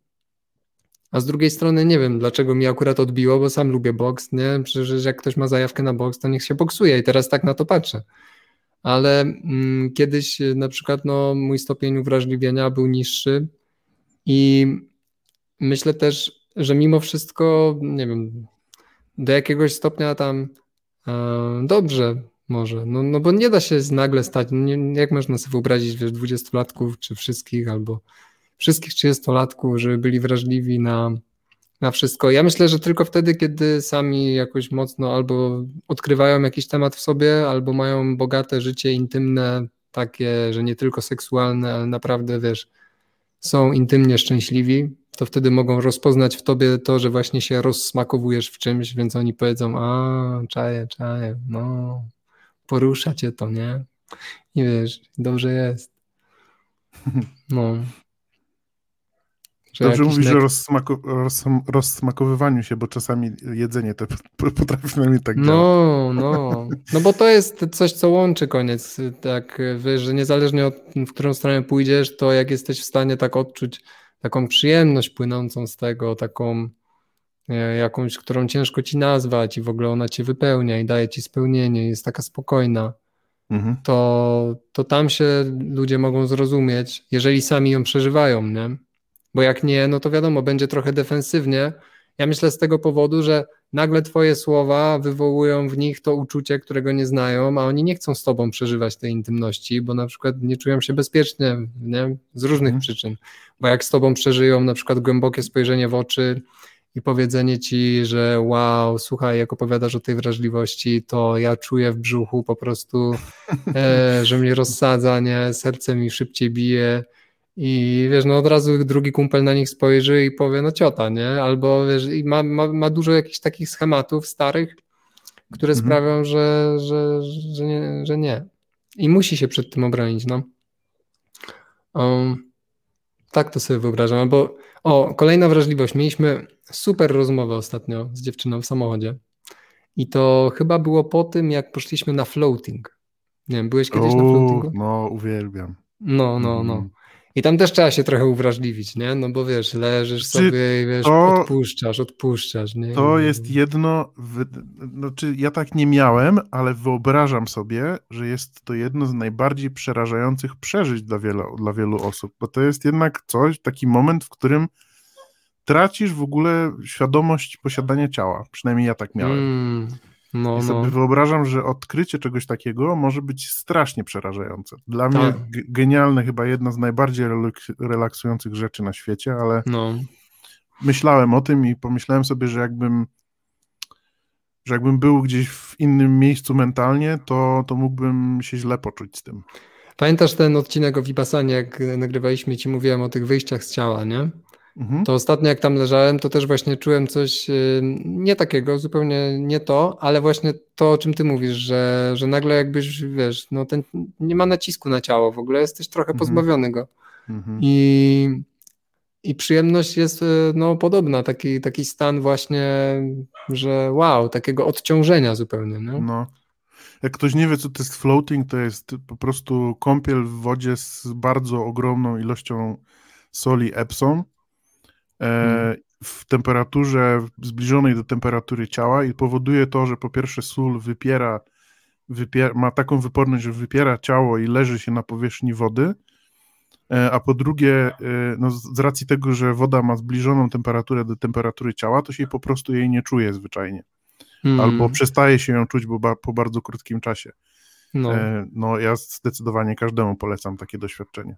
A z drugiej strony nie wiem, dlaczego mi akurat odbiło, bo sam lubię boks, nie? Przecież jak ktoś ma zajawkę na boks, to niech się boksuje i teraz tak na to patrzę. Ale mm, kiedyś na przykład no, mój stopień uwrażliwienia był niższy i myślę też, że mimo wszystko, nie wiem, do jakiegoś stopnia tam e, dobrze może, no, no bo nie da się nagle stać, no nie, jak można sobie wyobrazić, wiesz, dwudziestolatków czy wszystkich albo wszystkich 30-latków, żeby byli wrażliwi na, na wszystko. Ja myślę, że tylko wtedy, kiedy sami jakoś mocno albo odkrywają jakiś temat w sobie, albo mają bogate życie intymne, takie, że nie tylko seksualne, ale naprawdę, wiesz, są intymnie szczęśliwi, to wtedy mogą rozpoznać w tobie to, że właśnie się rozsmakowujesz w czymś, więc oni powiedzą, a, czaję, czaję, no, porusza cię to, nie? I wiesz, dobrze jest. No. Dobrze mówisz nek... o rozsmako, rozsmakowywaniu się, bo czasami jedzenie to potrafi na mnie tak No, no. No bo to jest coś, co łączy koniec. Tak, wiesz, że niezależnie od w którą stronę pójdziesz, to jak jesteś w stanie tak odczuć taką przyjemność płynącą z tego, taką e, jakąś, którą ciężko ci nazwać i w ogóle ona cię wypełnia i daje ci spełnienie, jest taka spokojna, mhm. to, to tam się ludzie mogą zrozumieć, jeżeli sami ją przeżywają, nie? Bo jak nie, no to wiadomo, będzie trochę defensywnie. Ja myślę z tego powodu, że nagle Twoje słowa wywołują w nich to uczucie, którego nie znają, a oni nie chcą z Tobą przeżywać tej intymności, bo na przykład nie czują się bezpiecznie nie? z różnych mhm. przyczyn. Bo jak z Tobą przeżyją na przykład głębokie spojrzenie w oczy i powiedzenie Ci, że wow, słuchaj, jak opowiadasz o tej wrażliwości, to ja czuję w brzuchu po prostu, e, że mnie rozsadza, nie? serce mi szybciej bije i wiesz, no od razu drugi kumpel na nich spojrzy i powie, no ciota, nie? Albo wiesz, i ma, ma, ma dużo jakichś takich schematów starych, które mhm. sprawią, że, że, że, nie, że nie. I musi się przed tym obronić, no. Um, tak to sobie wyobrażam. Albo, o, kolejna wrażliwość. Mieliśmy super rozmowę ostatnio z dziewczyną w samochodzie. I to chyba było po tym, jak poszliśmy na floating. Nie wiem, byłeś kiedyś o, na floatingu? No, uwielbiam. No, no, no. I tam też trzeba się trochę uwrażliwić, nie? No bo wiesz, leżysz Czy sobie i wiesz, to, odpuszczasz, odpuszczasz, nie? To jest jedno, znaczy ja tak nie miałem, ale wyobrażam sobie, że jest to jedno z najbardziej przerażających przeżyć dla wielu, dla wielu osób, bo to jest jednak coś, taki moment, w którym tracisz w ogóle świadomość posiadania ciała. Przynajmniej ja tak miałem. Mm. No, I sobie no. wyobrażam, że odkrycie czegoś takiego może być strasznie przerażające. Dla tak. mnie genialne, chyba jedna z najbardziej relaksujących rzeczy na świecie, ale no. myślałem o tym i pomyślałem sobie, że jakbym że jakbym był gdzieś w innym miejscu mentalnie, to, to mógłbym się źle poczuć z tym. Pamiętasz ten odcinek o Vipassanie, jak nagrywaliśmy ci mówiłem o tych wyjściach z ciała, nie? Mhm. To ostatnio jak tam leżałem, to też właśnie czułem coś y, nie takiego, zupełnie nie to, ale właśnie to, o czym ty mówisz, że, że nagle jakbyś, wiesz, no ten, nie ma nacisku na ciało w ogóle, jesteś trochę mhm. pozbawiony go. Mhm. I, I przyjemność jest y, no, podobna, taki, taki stan właśnie, że wow, takiego odciążenia zupełnie. No. no. Jak ktoś nie wie, co to jest floating, to jest po prostu kąpiel w wodzie z bardzo ogromną ilością soli Epsom. W temperaturze zbliżonej do temperatury ciała i powoduje to, że po pierwsze sól wypiera, wypiera ma taką wyporność, że wypiera ciało i leży się na powierzchni wody, e, a po drugie, e, no z racji tego, że woda ma zbliżoną temperaturę do temperatury ciała, to się po prostu jej nie czuje zwyczajnie hmm. albo przestaje się ją czuć bo ba, po bardzo krótkim czasie. No. E, no, ja zdecydowanie każdemu polecam takie doświadczenie.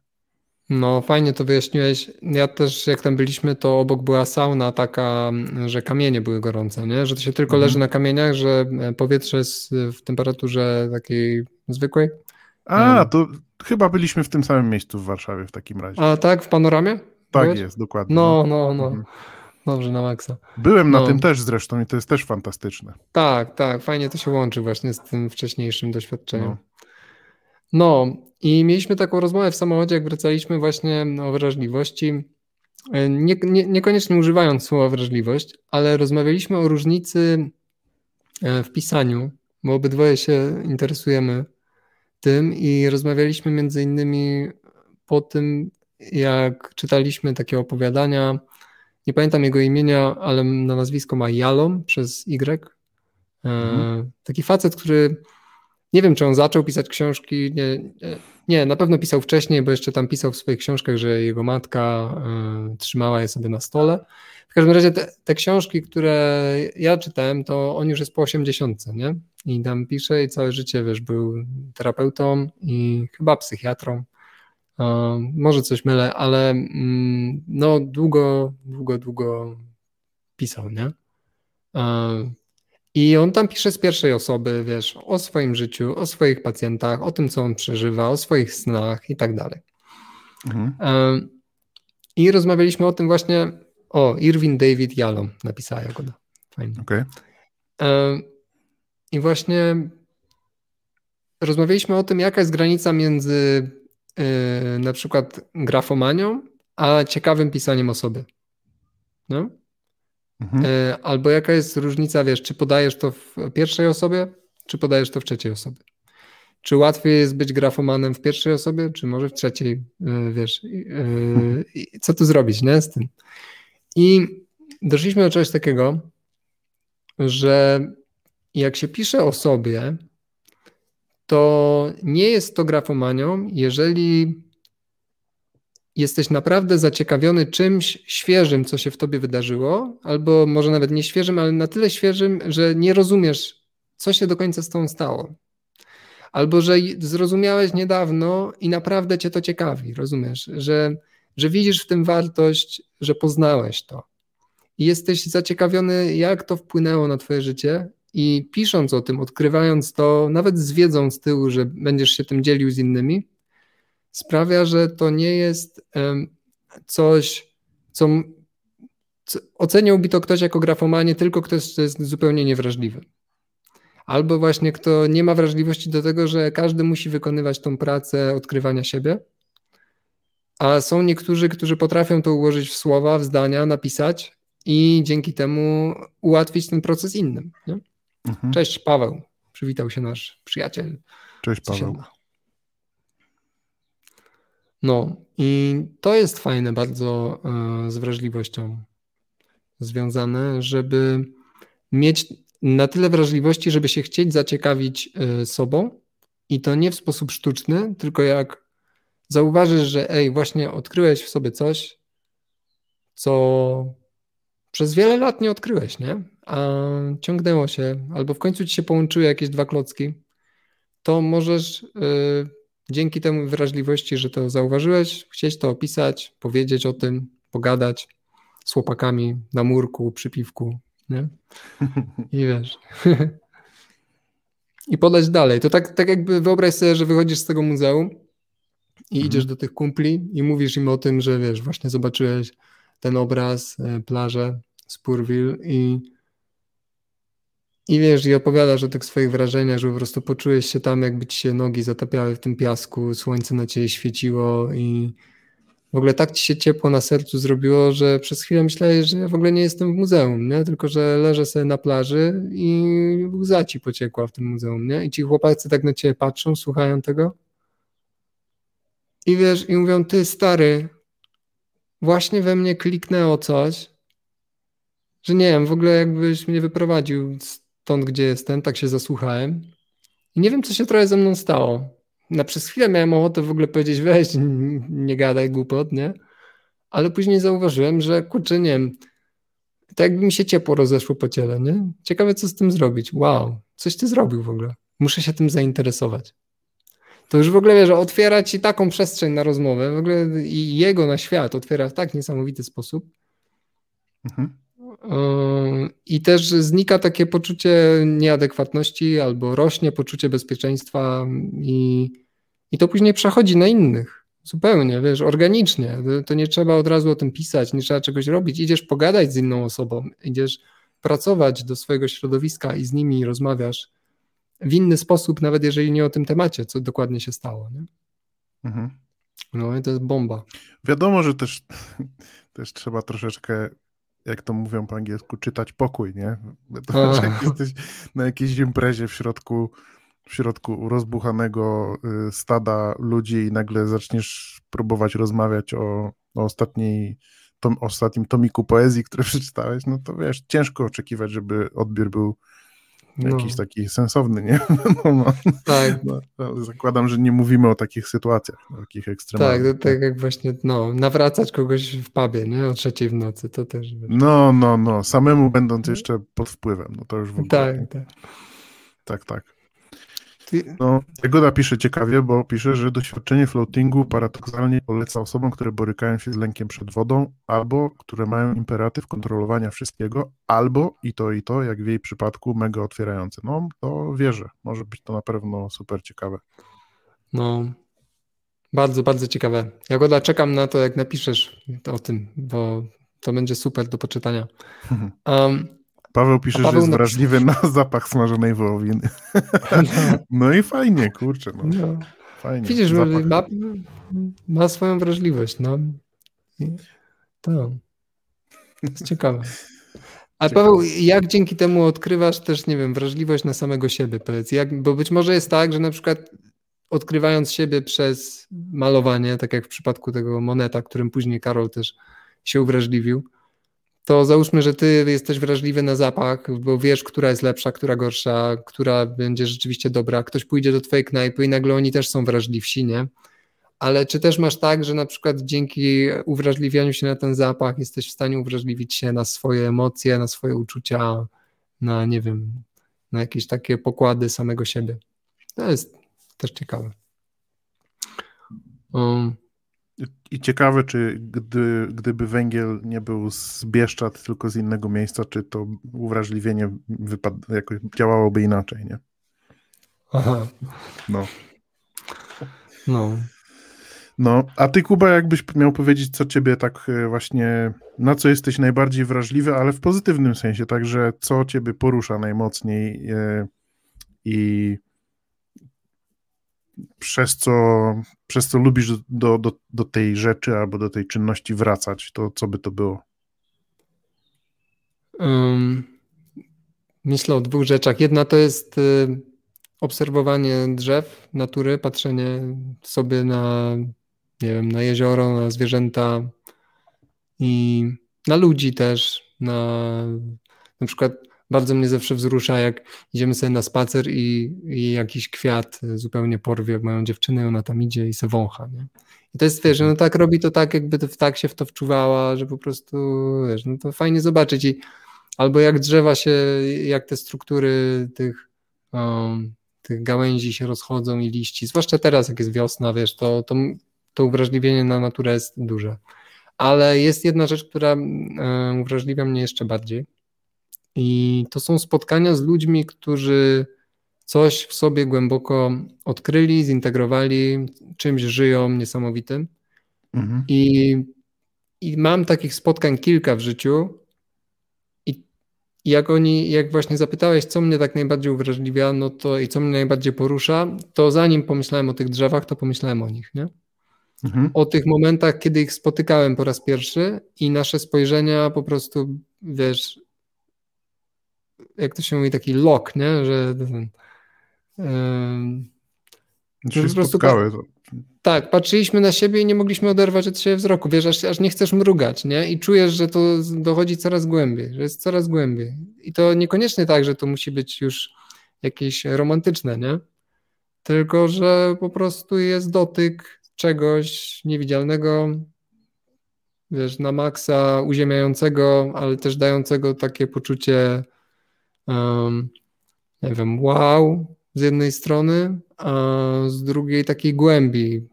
No, fajnie to wyjaśniłeś. Ja też, jak tam byliśmy, to obok była sauna taka, że kamienie były gorące, nie? Że to się tylko mhm. leży na kamieniach, że e, powietrze jest w temperaturze takiej zwykłej. A, to chyba byliśmy w tym samym miejscu w Warszawie w takim razie. A tak, w panoramie? Tak Byłeś? jest, dokładnie. No, no, no. Mhm. Dobrze, na maksa. Byłem no. na tym też zresztą i to jest też fantastyczne. Tak, tak, fajnie to się łączy właśnie z tym wcześniejszym doświadczeniem. No. No i mieliśmy taką rozmowę w samochodzie, jak wracaliśmy właśnie o wrażliwości. Nie, nie, niekoniecznie używając słowa wrażliwość, ale rozmawialiśmy o różnicy e, w pisaniu, bo obydwoje się interesujemy tym i rozmawialiśmy między innymi po tym, jak czytaliśmy takie opowiadania nie pamiętam jego imienia, ale na nazwisko ma Jalom przez Y. E, mhm. Taki facet, który nie wiem, czy on zaczął pisać książki. Nie, nie, na pewno pisał wcześniej, bo jeszcze tam pisał w swoich książkach, że jego matka y, trzymała je sobie na stole. W każdym razie te, te, książki, które ja czytałem, to on już jest po 80, nie? I tam pisze i całe życie, wiesz, był terapeutą i chyba psychiatrą. Może coś mylę, ale mm, no długo, długo, długo pisał, nie? I on tam pisze z pierwszej osoby, wiesz, o swoim życiu, o swoich pacjentach, o tym, co on przeżywa, o swoich snach i tak dalej. Mhm. I rozmawialiśmy o tym właśnie, o, Irwin David Yalom napisała Jagoda. Fajnie. Okay. I właśnie rozmawialiśmy o tym, jaka jest granica między yy, na przykład grafomanią, a ciekawym pisaniem osoby. No? Mhm. Yy, albo jaka jest różnica, wiesz, czy podajesz to w pierwszej osobie, czy podajesz to w trzeciej osobie. Czy łatwiej jest być grafomanem w pierwszej osobie, czy może w trzeciej, yy, wiesz, mhm. co tu zrobić, nie, z tym. I doszliśmy do czegoś takiego, że jak się pisze o sobie, to nie jest to grafomanią, jeżeli jesteś naprawdę zaciekawiony czymś świeżym, co się w tobie wydarzyło, albo może nawet nie świeżym, ale na tyle świeżym, że nie rozumiesz, co się do końca z tą stało. Albo że zrozumiałeś niedawno i naprawdę cię to ciekawi, rozumiesz, że, że widzisz w tym wartość, że poznałeś to. I jesteś zaciekawiony, jak to wpłynęło na twoje życie, i pisząc o tym, odkrywając to, nawet z wiedzą z tyłu, że będziesz się tym dzielił z innymi, sprawia, że to nie jest coś, co, co oceniałby to ktoś jako grafomanie, tylko ktoś, kto jest zupełnie niewrażliwy. Albo właśnie kto nie ma wrażliwości do tego, że każdy musi wykonywać tą pracę odkrywania siebie. A są niektórzy, którzy potrafią to ułożyć w słowa, w zdania, napisać i dzięki temu ułatwić ten proces innym. Mhm. Cześć Paweł, przywitał się nasz przyjaciel. Cześć Paweł. No i to jest fajne bardzo e, z wrażliwością związane, żeby mieć na tyle wrażliwości, żeby się chcieć zaciekawić e, sobą i to nie w sposób sztuczny, tylko jak zauważysz, że ej, właśnie odkryłeś w sobie coś, co przez wiele lat nie odkryłeś, nie? A ciągnęło się, albo w końcu ci się połączyły jakieś dwa klocki, to możesz yy, dzięki temu wrażliwości, że to zauważyłeś, chcieć to opisać, powiedzieć o tym, pogadać z chłopakami na murku, przy piwku, nie? I wiesz. I podać dalej. To tak, tak jakby wyobraź sobie, że wychodzisz z tego muzeum i mhm. idziesz do tych kumpli i mówisz im o tym, że wiesz, właśnie zobaczyłeś ten obraz, e, plażę Spurville i i wiesz, i opowiadasz o tych swoich wrażeniach, że po prostu poczułeś się tam, jakby ci się nogi zatapiały w tym piasku, słońce na ciebie świeciło i w ogóle tak ci się ciepło na sercu zrobiło, że przez chwilę myślałeś, że ja w ogóle nie jestem w muzeum, nie? tylko że leżę sobie na plaży i łza ci pociekła w tym muzeum, nie? I ci chłopacy tak na ciebie patrzą, słuchają tego i wiesz, i mówią, ty stary, właśnie we mnie kliknęło coś, że nie wiem, w ogóle jakbyś mnie wyprowadził stąd, gdzie jestem, tak się zasłuchałem i nie wiem, co się trochę ze mną stało na przez chwilę miałem ochotę w ogóle powiedzieć, weź, nie gadaj głupot, nie? Ale później zauważyłem, że kurczę, nie wiem, tak jakby mi się ciepło rozeszło po ciele, nie? Ciekawe, co z tym zrobić. Wow, coś ty zrobił w ogóle. Muszę się tym zainteresować. To już w ogóle, wiesz, otwiera ci taką przestrzeń na rozmowę, w ogóle i jego na świat otwiera w tak niesamowity sposób. Mhm. I też znika takie poczucie nieadekwatności albo rośnie poczucie bezpieczeństwa i, i to później przechodzi na innych. Zupełnie, wiesz, organicznie. To nie trzeba od razu o tym pisać, nie trzeba czegoś robić. Idziesz pogadać z inną osobą, idziesz pracować do swojego środowiska i z nimi rozmawiasz w inny sposób, nawet jeżeli nie o tym temacie, co dokładnie się stało. Nie? Mhm. No i to jest bomba. Wiadomo, że też, też trzeba troszeczkę jak to mówią po angielsku, czytać pokój, nie? To, jak jesteś na jakiejś imprezie w środku, w środku rozbuchanego y, stada ludzi i nagle zaczniesz próbować rozmawiać o, o ostatniej tom, ostatnim tomiku poezji, który przeczytałeś, no to wiesz, ciężko oczekiwać, żeby odbiór był jakiś no. taki sensowny, nie? No, no. Tak. No, zakładam, że nie mówimy o takich sytuacjach, o takich ekstremalnych. Tak, tak jak właśnie, no, nawracać kogoś w pubie, nie? O trzeciej w nocy, to też. No, no, no, samemu będąc jeszcze pod wpływem, no to już w ogóle. Tak, tak. Tak, tak. No, Jagoda pisze ciekawie, bo pisze, że doświadczenie floatingu paradoksalnie poleca osobom, które borykają się z lękiem przed wodą, albo które mają imperatyw kontrolowania wszystkiego, albo i to, i to, jak w jej przypadku, mega otwierające. No, to wierzę. Może być to na pewno super ciekawe. No, bardzo, bardzo ciekawe. Jagoda, czekam na to, jak napiszesz o tym, bo to będzie super do poczytania. Um, Paweł pisze, Paweł że jest wrażliwy na zapach smażonej wołowiny. No i fajnie, kurczę. No. no. Fajnie. Widzisz, ma, ma, swoją wrażliwość. No. To. to jest ciekawe. A Paweł, jak dzięki temu odkrywasz też, nie wiem, wrażliwość na samego siebie, powiedz, jak, bo być może jest tak, że na przykład odkrywając siebie przez malowanie, tak jak w przypadku tego moneta, którym później Karol też się uwrażliwił, to załóżmy, że ty jesteś wrażliwy na zapach, bo wiesz, która jest lepsza, która gorsza, która będzie rzeczywiście dobra. Ktoś pójdzie do twojej knajpy i nagle oni też są wrażliwsi, nie? Ale czy też masz tak, że na przykład dzięki uwrażliwianiu się na ten zapach jesteś w stanie uwrażliwić się na swoje emocje, na swoje uczucia, na nie wiem, na jakieś takie pokłady samego siebie? To jest też ciekawe. Um, i ciekawe, czy gdy, gdyby węgiel nie był z Bieszczad, tylko z innego miejsca, czy to uwrażliwienie wypad- jakoś działałoby inaczej, nie? Aha. No. No. No, a ty, Kuba, jakbyś miał powiedzieć, co ciebie tak e, właśnie, na co jesteś najbardziej wrażliwy, ale w pozytywnym sensie, także co ciebie porusza najmocniej yy, i przez co, przez co lubisz do, do, do tej rzeczy albo do tej czynności wracać, to co by to było? Um, myślę o dwóch rzeczach. Jedna to jest y, obserwowanie drzew, natury, patrzenie sobie na, nie wiem, na jezioro, na zwierzęta i na ludzi też, na na przykład bardzo mnie zawsze wzrusza, jak idziemy sobie na spacer i, i jakiś kwiat zupełnie porwie moją dziewczynę, ona tam idzie i se wącha, nie? I to jest, wiesz, no tak robi to tak, jakby to, tak się w to wczuwała, że po prostu, wiesz, no to fajnie zobaczyć i albo jak drzewa się, jak te struktury tych, um, tych gałęzi się rozchodzą i liści, zwłaszcza teraz, jak jest wiosna, wiesz, to, to, to uwrażliwienie na naturę jest duże. Ale jest jedna rzecz, która um, uwrażliwia mnie jeszcze bardziej, i to są spotkania z ludźmi, którzy coś w sobie głęboko odkryli, zintegrowali, czymś żyją niesamowitym. Mhm. I, I mam takich spotkań kilka w życiu. I jak oni, jak właśnie zapytałeś, co mnie tak najbardziej uwrażliwia, no to i co mnie najbardziej porusza, to zanim pomyślałem o tych drzewach, to pomyślałem o nich, nie? mhm. o tych momentach, kiedy ich spotykałem po raz pierwszy i nasze spojrzenia po prostu, wiesz, jak to się mówi, taki lock, nie? Że ten, yy, po prostu. Tak, patrzyliśmy na siebie i nie mogliśmy oderwać od siebie wzroku. Wiesz, aż, aż nie chcesz mrugać, nie? I czujesz, że to dochodzi coraz głębiej, że jest coraz głębiej. I to niekoniecznie tak, że to musi być już jakieś romantyczne, nie? Tylko, że po prostu jest dotyk czegoś niewidzialnego, wiesz, na maksa uziemiającego, ale też dającego takie poczucie, um, nie wiem, wow z jednej strony, a z drugiej takiej głębi.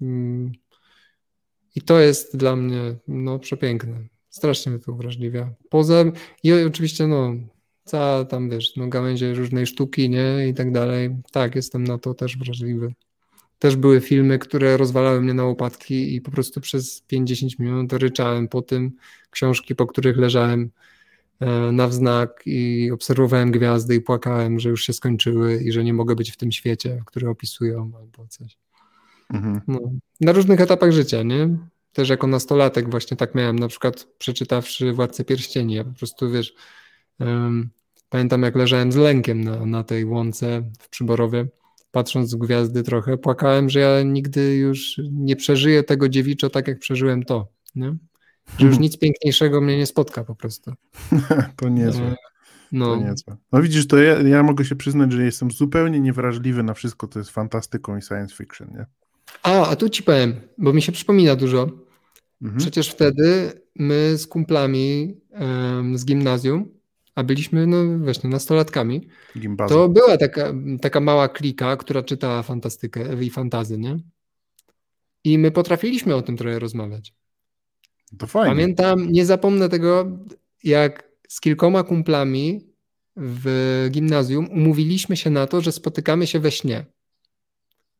Mm. I to jest dla mnie no, przepiękne. Strasznie mnie to uwrażliwia. Poza, i oczywiście no, cała tam, wiesz, no gałęzie różnej sztuki, nie, i tak dalej. Tak, jestem na to też wrażliwy. Też były filmy, które rozwalały mnie na łopatki i po prostu przez 50 minut ryczałem po tym, książki, po których leżałem na wznak i obserwowałem gwiazdy i płakałem, że już się skończyły i że nie mogę być w tym świecie, który opisują albo coś. Mhm. No, na różnych etapach życia, nie? Też jako nastolatek właśnie tak miałem, na przykład przeczytawszy Władcę Pierścieni, ja po prostu, wiesz, um, pamiętam jak leżałem z lękiem na, na tej łące w Przyborowie, patrząc w gwiazdy trochę, płakałem, że ja nigdy już nie przeżyję tego dziewiczo tak, jak przeżyłem to, nie? Że już nic piękniejszego mnie nie spotka po prostu. to niezłe. E, no. To niezłe. No widzisz, to ja, ja mogę się przyznać, że jestem zupełnie niewrażliwy na wszystko, to jest fantastyką i science fiction, nie? A, a tu ci powiem, bo mi się przypomina dużo. Mhm. Przecież wtedy my z kumplami um, z gimnazjum, a byliśmy no właśnie nastolatkami, Gimbazy. to była taka, taka mała klika, która czytała fantastykę i fantazy, nie? I my potrafiliśmy o tym trochę rozmawiać. To fajnie. Pamiętam, nie zapomnę tego, jak z kilkoma kumplami w gimnazjum umówiliśmy się na to, że spotykamy się we śnie.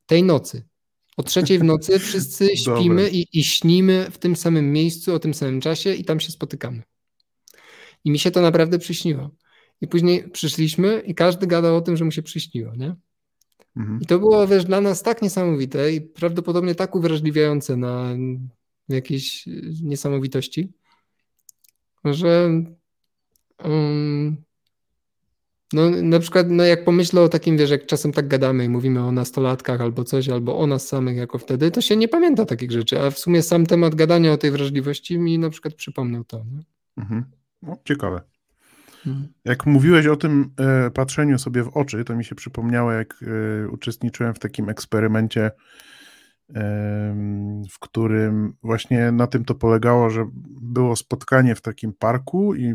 Tej nocy. O trzeciej w nocy wszyscy śpimy i, i śnimy w tym samym miejscu, o tym samym czasie i tam się spotykamy. I mi się to naprawdę przyśniło. I później przyszliśmy i każdy gadał o tym, że mu się przyśniło, nie? Mhm. I to było, wiesz, dla nas tak niesamowite i prawdopodobnie tak uwrażliwiające na jakieś niesamowitości, że um, no na przykład, no jak pomyślę o takim, wiesz, jak czasem tak gadamy i mówimy o nastolatkach albo coś, albo o nas samych jako wtedy, to się nie pamięta takich rzeczy, a w sumie sam temat gadania o tej wrażliwości mi na przykład przypomniał to. Nie? Mhm. No, ciekawe. Mhm. Jak mówiłeś o tym e, patrzeniu sobie w oczy, to mi się przypomniało, jak e, uczestniczyłem w takim eksperymencie, w którym właśnie na tym to polegało, że było spotkanie w takim parku i e,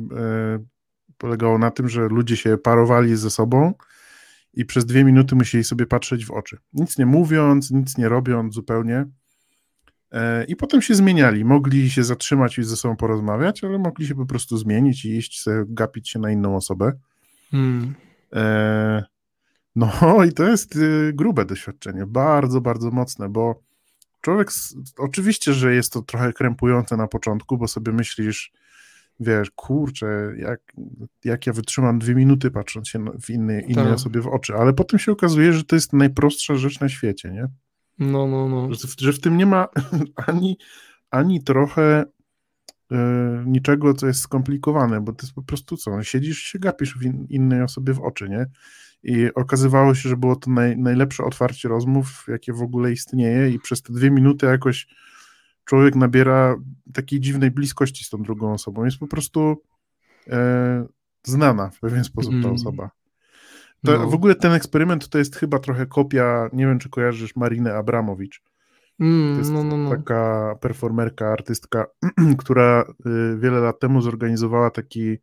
polegało na tym, że ludzie się parowali ze sobą i przez dwie minuty musieli sobie patrzeć w oczy. Nic nie mówiąc, nic nie robiąc zupełnie. E, I potem się zmieniali. Mogli się zatrzymać i ze sobą porozmawiać, ale mogli się po prostu zmienić i iść sobie, gapić się na inną osobę. Hmm. No i to jest y, grube doświadczenie, bardzo, bardzo mocne, bo człowiek, oczywiście, że jest to trochę krępujące na początku, bo sobie myślisz, wiesz, kurczę, jak, jak ja wytrzymam dwie minuty patrząc się w innej, innej tak. osobie w oczy, ale potem się okazuje, że to jest najprostsza rzecz na świecie, nie? No, no, no. Że, że w tym nie ma ani, ani trochę y, niczego, co jest skomplikowane, bo to jest po prostu co, siedzisz się gapisz w in, innej osobie w oczy, nie? I okazywało się, że było to naj, najlepsze otwarcie rozmów, jakie w ogóle istnieje i przez te dwie minuty jakoś człowiek nabiera takiej dziwnej bliskości z tą drugą osobą. Jest po prostu e, znana w pewien sposób ta mm. osoba. To, no. W ogóle ten eksperyment to jest chyba trochę kopia, nie wiem czy kojarzysz Marinę Abramowicz. Mm, to jest no, no, no. taka performerka, artystka, która y, wiele lat temu zorganizowała taki,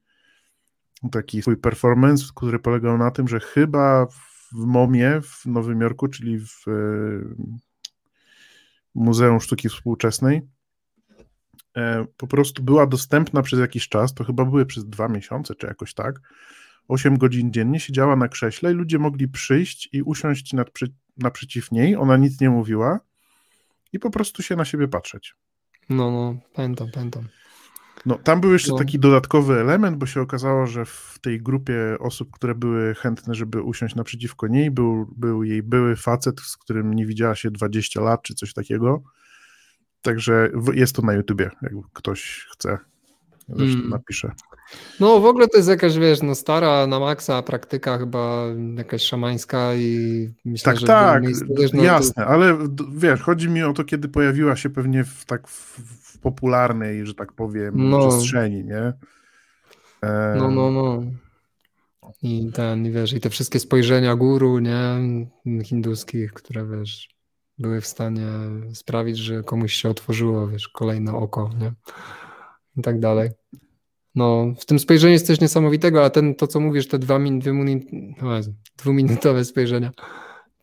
taki swój performance, który polegał na tym, że chyba w MOMie w Nowym Jorku, czyli w y, Muzeum Sztuki Współczesnej, e, po prostu była dostępna przez jakiś czas, to chyba były przez dwa miesiące, czy jakoś tak, 8 godzin dziennie, siedziała na krześle i ludzie mogli przyjść i usiąść naprzy, naprzeciw niej, ona nic nie mówiła i po prostu się na siebie patrzeć. No, no, pamiętam, pamiętam. No, tam był jeszcze no. taki dodatkowy element, bo się okazało, że w tej grupie osób, które były chętne, żeby usiąść naprzeciwko niej, był, był jej były facet, z którym nie widziała się 20 lat czy coś takiego. Także jest to na YouTubie, jak ktoś chce. Zresztą mm. napiszę. No w ogóle to jest jakaś, wiesz, no stara na maksa praktyka chyba jakaś szamańska i myślę, tak, że... Tak, tak, jasne, ale wiesz, chodzi mi o to, kiedy pojawiła się pewnie w tak w popularnej, że tak powiem, no. przestrzeni, nie? E... No, no, no. I ten, wiesz, i te wszystkie spojrzenia guru, nie, hinduskich, które, wiesz, były w stanie sprawić, że komuś się otworzyło, wiesz, kolejne oko, nie? I tak dalej. No, w tym spojrzeniu jest coś niesamowitego, a ten, to co mówisz, te dwa min, no, dwuminutowe spojrzenia,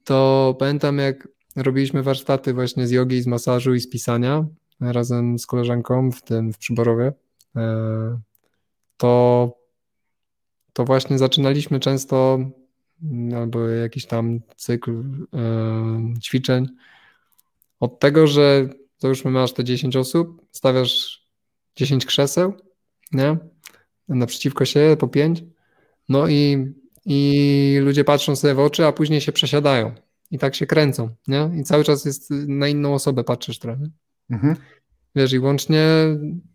to pamiętam jak robiliśmy warsztaty właśnie z jogi, z masażu i z pisania razem z koleżanką w tym, w Przyborowie, e, to, to właśnie zaczynaliśmy często albo jakiś tam cykl e, ćwiczeń od tego, że to już masz te 10 osób, stawiasz 10 krzeseł, nie? Naprzeciwko siebie po 5. No i, i ludzie patrzą sobie w oczy, a później się przesiadają i tak się kręcą, nie? I cały czas jest na inną osobę patrzysz trochę. Mhm. Wiesz, i łącznie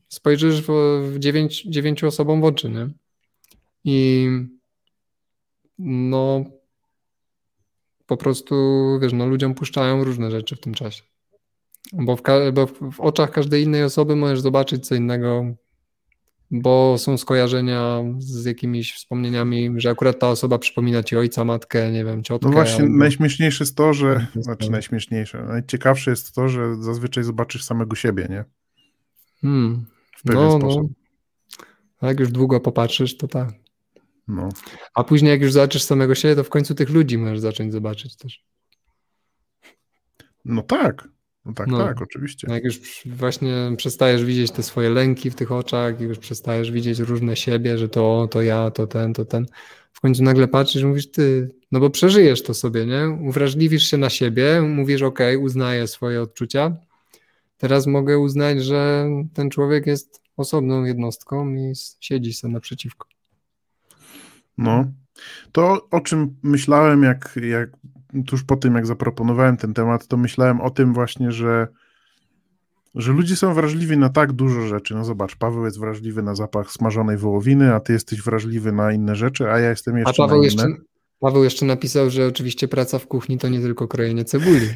spojrzysz w, w dziewięć, dziewięciu osobom w oczy, nie? I no po prostu, wiesz, no ludziom puszczają różne rzeczy w tym czasie. Bo w, bo w oczach każdej innej osoby możesz zobaczyć co innego, bo są skojarzenia z jakimiś wspomnieniami, że akurat ta osoba przypomina ci ojca, matkę, nie wiem, ciotkę. No właśnie, albo... najśmieszniejsze jest to, że, znaczy najśmieszniejsze, najciekawsze jest to, że zazwyczaj zobaczysz samego siebie, nie? Hmm. W pewien no, sposób. No. Jak już długo popatrzysz, to tak. No. A później jak już zobaczysz samego siebie, to w końcu tych ludzi możesz zacząć zobaczyć też. No tak, no tak, no, tak, oczywiście. Jak już właśnie przestajesz widzieć te swoje lęki w tych oczach, już przestajesz widzieć różne siebie, że to, to ja, to ten, to ten. W końcu nagle patrzysz i mówisz, ty, no bo przeżyjesz to sobie, nie? Uwrażliwisz się na siebie, mówisz, ok, uznaję swoje odczucia. Teraz mogę uznać, że ten człowiek jest osobną jednostką i siedzi sobie naprzeciwko. No. To, o czym myślałem, jak, jak tuż po tym, jak zaproponowałem ten temat, to myślałem o tym właśnie, że, że ludzie są wrażliwi na tak dużo rzeczy. No zobacz, Paweł jest wrażliwy na zapach smażonej wołowiny, a ty jesteś wrażliwy na inne rzeczy, a ja jestem jeszcze a Paweł na inne. Jeszcze, Paweł jeszcze napisał, że oczywiście praca w kuchni to nie tylko krojenie cebuli.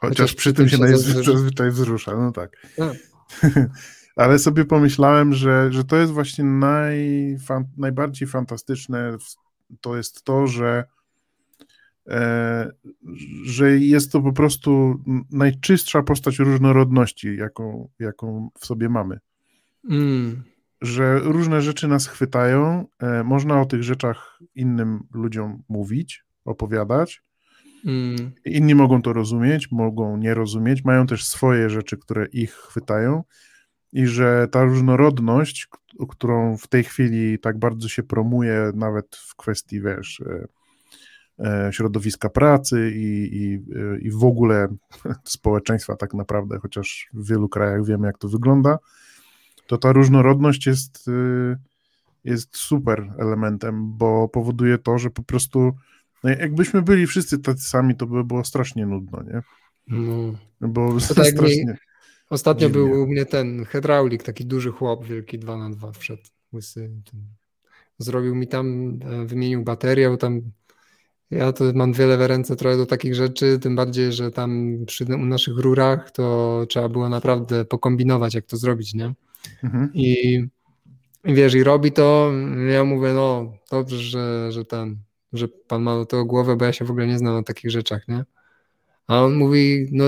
Chociaż, Chociaż przy tym się, zazwyczaj wzrusza, no tak. tak. Ale sobie pomyślałem, że, że to jest właśnie najfan, najbardziej fantastyczne, to jest to, że że jest to po prostu najczystsza postać różnorodności, jaką, jaką w sobie mamy. Mm. Że różne rzeczy nas chwytają, e, można o tych rzeczach innym ludziom mówić, opowiadać. Mm. Inni mogą to rozumieć, mogą nie rozumieć, mają też swoje rzeczy, które ich chwytają, i że ta różnorodność, którą w tej chwili tak bardzo się promuje, nawet w kwestii, wiesz, e, E, środowiska pracy i, i, i w ogóle społeczeństwa tak naprawdę, chociaż w wielu krajach wiemy, jak to wygląda, to ta różnorodność jest, y, jest super elementem, bo powoduje to, że po prostu no jakbyśmy byli wszyscy tacy sami, to by było strasznie nudno, nie? No. Bo to tak strasznie... Ostatnio był u mnie ten hydraulik, taki duży chłop, wielki 2 na 2 wszedł, łysy. Zrobił mi tam, e, wymienił baterię, tam ja to mam wiele w ręce trochę do takich rzeczy, tym bardziej, że tam przy naszych rurach to trzeba było naprawdę pokombinować, jak to zrobić, nie? Mhm. I, I wiesz, i robi to, ja mówię, no dobrze, że, że ten, że pan ma do tego głowę, bo ja się w ogóle nie znam na takich rzeczach, nie? A on mówi, no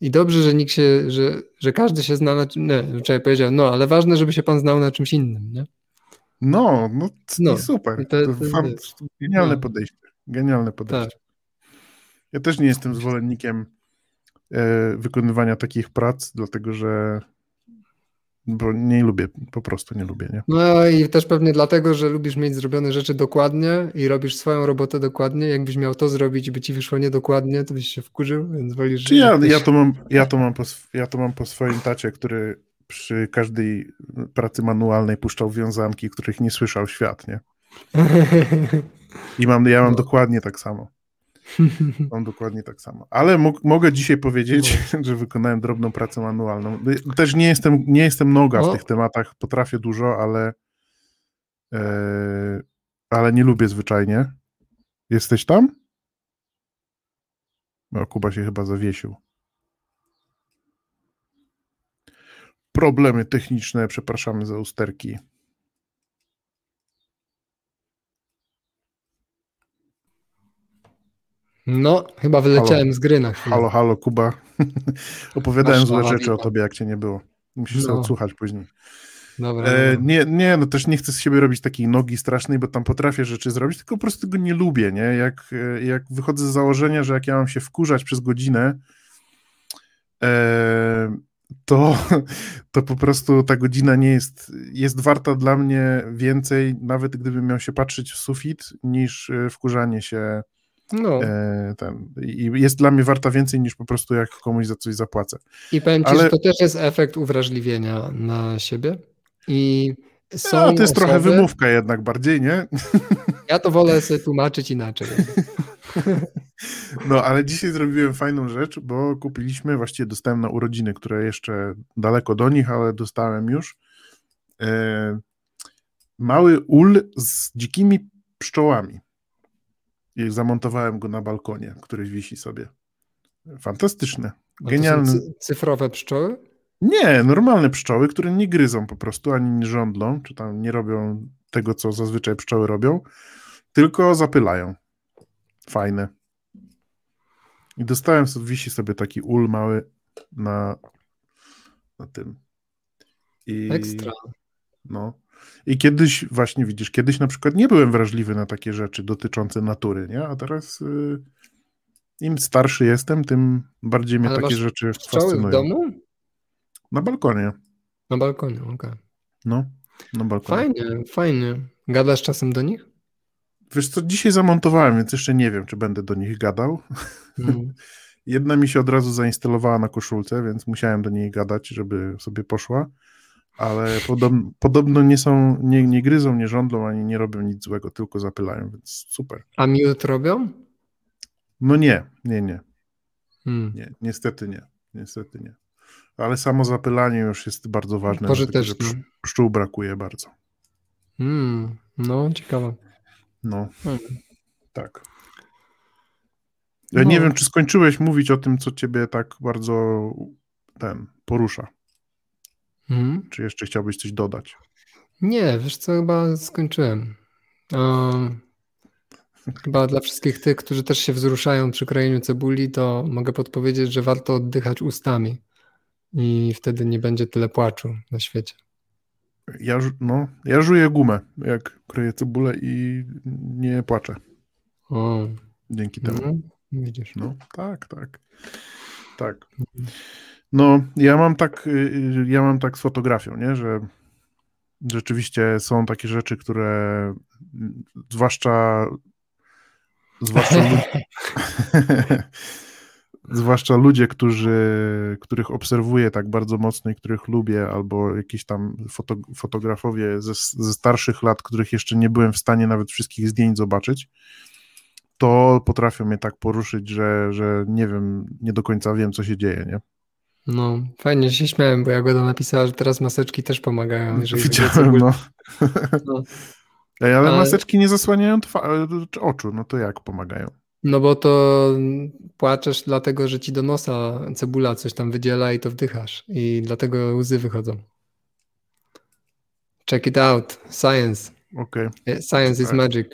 i dobrze, że nikt się, że, że każdy się zna na czym, nie, wczoraj powiedział, no ale ważne, żeby się pan znał na czymś innym, nie? No, no, no super. To, to, to, to genialne podejście. Genialne podejście. Tak. Ja też nie jestem zwolennikiem e, wykonywania takich prac, dlatego że bo nie lubię, po prostu nie lubię, nie? No i też pewnie dlatego, że lubisz mieć zrobione rzeczy dokładnie i robisz swoją robotę dokładnie. Jakbyś miał to zrobić by ci wyszło niedokładnie, to byś się wkurzył, więc wolisz... Czy ja, ja, to mam, ja, to mam po, ja to mam po swoim tacie, który przy każdej pracy manualnej puszczał wiązanki, których nie słyszał świat, nie? I mam, ja mam no. dokładnie tak samo. Mam dokładnie tak samo. Ale mogę dzisiaj powiedzieć, no. że wykonałem drobną pracę manualną. Też nie jestem, nie jestem noga no. w tych tematach, potrafię dużo, ale, e, ale nie lubię zwyczajnie. Jesteś tam? No, Kuba się chyba zawiesił. Problemy techniczne, przepraszamy za usterki. No, chyba wyleciałem halo. z gry na chwilę. Halo, halo, Kuba. Opowiadałem złe rzeczy o tobie, jak cię nie było. Musisz no. sobie odsłuchać później. Dobra, e, nie, nie, no też nie chcę z siebie robić takiej nogi strasznej, bo tam potrafię rzeczy zrobić, tylko po prostu go nie lubię, nie? Jak, e, jak wychodzę z założenia, że jak ja mam się wkurzać przez godzinę, e, to, to po prostu ta godzina nie jest, jest warta dla mnie więcej, nawet gdybym miał się patrzeć w sufit, niż e, wkurzanie się no. E, ten, I jest dla mnie warta więcej niż po prostu jak komuś za coś zapłacę. I powiem ci, Ale... że to też jest efekt uwrażliwienia na siebie. I są no, to jest osoby... trochę wymówka jednak bardziej, nie? Ja to wolę sobie tłumaczyć inaczej. No, ale dzisiaj zrobiłem fajną rzecz, bo kupiliśmy, właściwie dostałem na urodziny, które jeszcze daleko do nich, ale dostałem już. E, mały ul z dzikimi pszczołami. I zamontowałem go na balkonie, który wisi sobie. Fantastyczne. Genialne. cyfrowe pszczoły? Nie, normalne pszczoły, które nie gryzą po prostu, ani nie żądlą, czy tam nie robią tego, co zazwyczaj pszczoły robią, tylko zapylają. Fajne. I dostałem, wisi sobie taki ul mały na, na tym. I, Ekstra. No. I kiedyś, właśnie widzisz, kiedyś na przykład nie byłem wrażliwy na takie rzeczy dotyczące natury, nie? A teraz y, im starszy jestem, tym bardziej mnie Ale takie rzeczy fascynują. w domu? Na balkonie. Na balkonie, okej. Okay. No, na balkonie. Fajnie, fajnie. Gadasz czasem do nich? Wiesz co, dzisiaj zamontowałem, więc jeszcze nie wiem, czy będę do nich gadał. Mm. Jedna mi się od razu zainstalowała na koszulce, więc musiałem do niej gadać, żeby sobie poszła ale podob, podobno nie są, nie, nie gryzą, nie żądlą, ani nie robią nic złego, tylko zapylają, więc super. A miód robią? No nie, nie, nie. Hmm. Nie, niestety nie, niestety nie. Ale samo zapylanie już jest bardzo ważne, dlatego, że pszczół brakuje bardzo. Hmm. No, ciekawe. No, hmm. tak. Ja no. nie wiem, czy skończyłeś mówić o tym, co ciebie tak bardzo ten porusza. Hmm? Czy jeszcze chciałbyś coś dodać? Nie, wiesz co, chyba skończyłem. Um, chyba dla wszystkich tych, którzy też się wzruszają przy krojeniu cebuli, to mogę podpowiedzieć, że warto oddychać ustami i wtedy nie będzie tyle płaczu na świecie. Ja, no, ja żuję gumę, jak kroję cebulę i nie płaczę. O. Dzięki temu. No, widzisz. No, tak, tak. Tak. Mhm. No, ja mam tak, y, y, ja mam tak z fotografią, nie, że rzeczywiście są takie rzeczy, które zwłaszcza zwłaszcza, zwłaszcza ludzie, którzy, których obserwuję tak bardzo mocno i których lubię, albo jakieś tam foto, fotografowie ze, ze starszych lat, których jeszcze nie byłem w stanie nawet wszystkich zdjęć zobaczyć, to potrafią mnie tak poruszyć, że, że nie wiem, nie do końca wiem, co się dzieje, nie? No, fajnie, że się śmiałem, bo Jagoda napisała, że teraz maseczki też pomagają. Jeżeli Widziałem, no. no. Ej, ale, ale, maseczki nie zasłaniają oczu, no to jak pomagają? No bo to płaczesz dlatego, że ci do nosa cebula coś tam wydziela i to wdychasz i dlatego łzy wychodzą. Check it out. Science. Okay. Science is magic.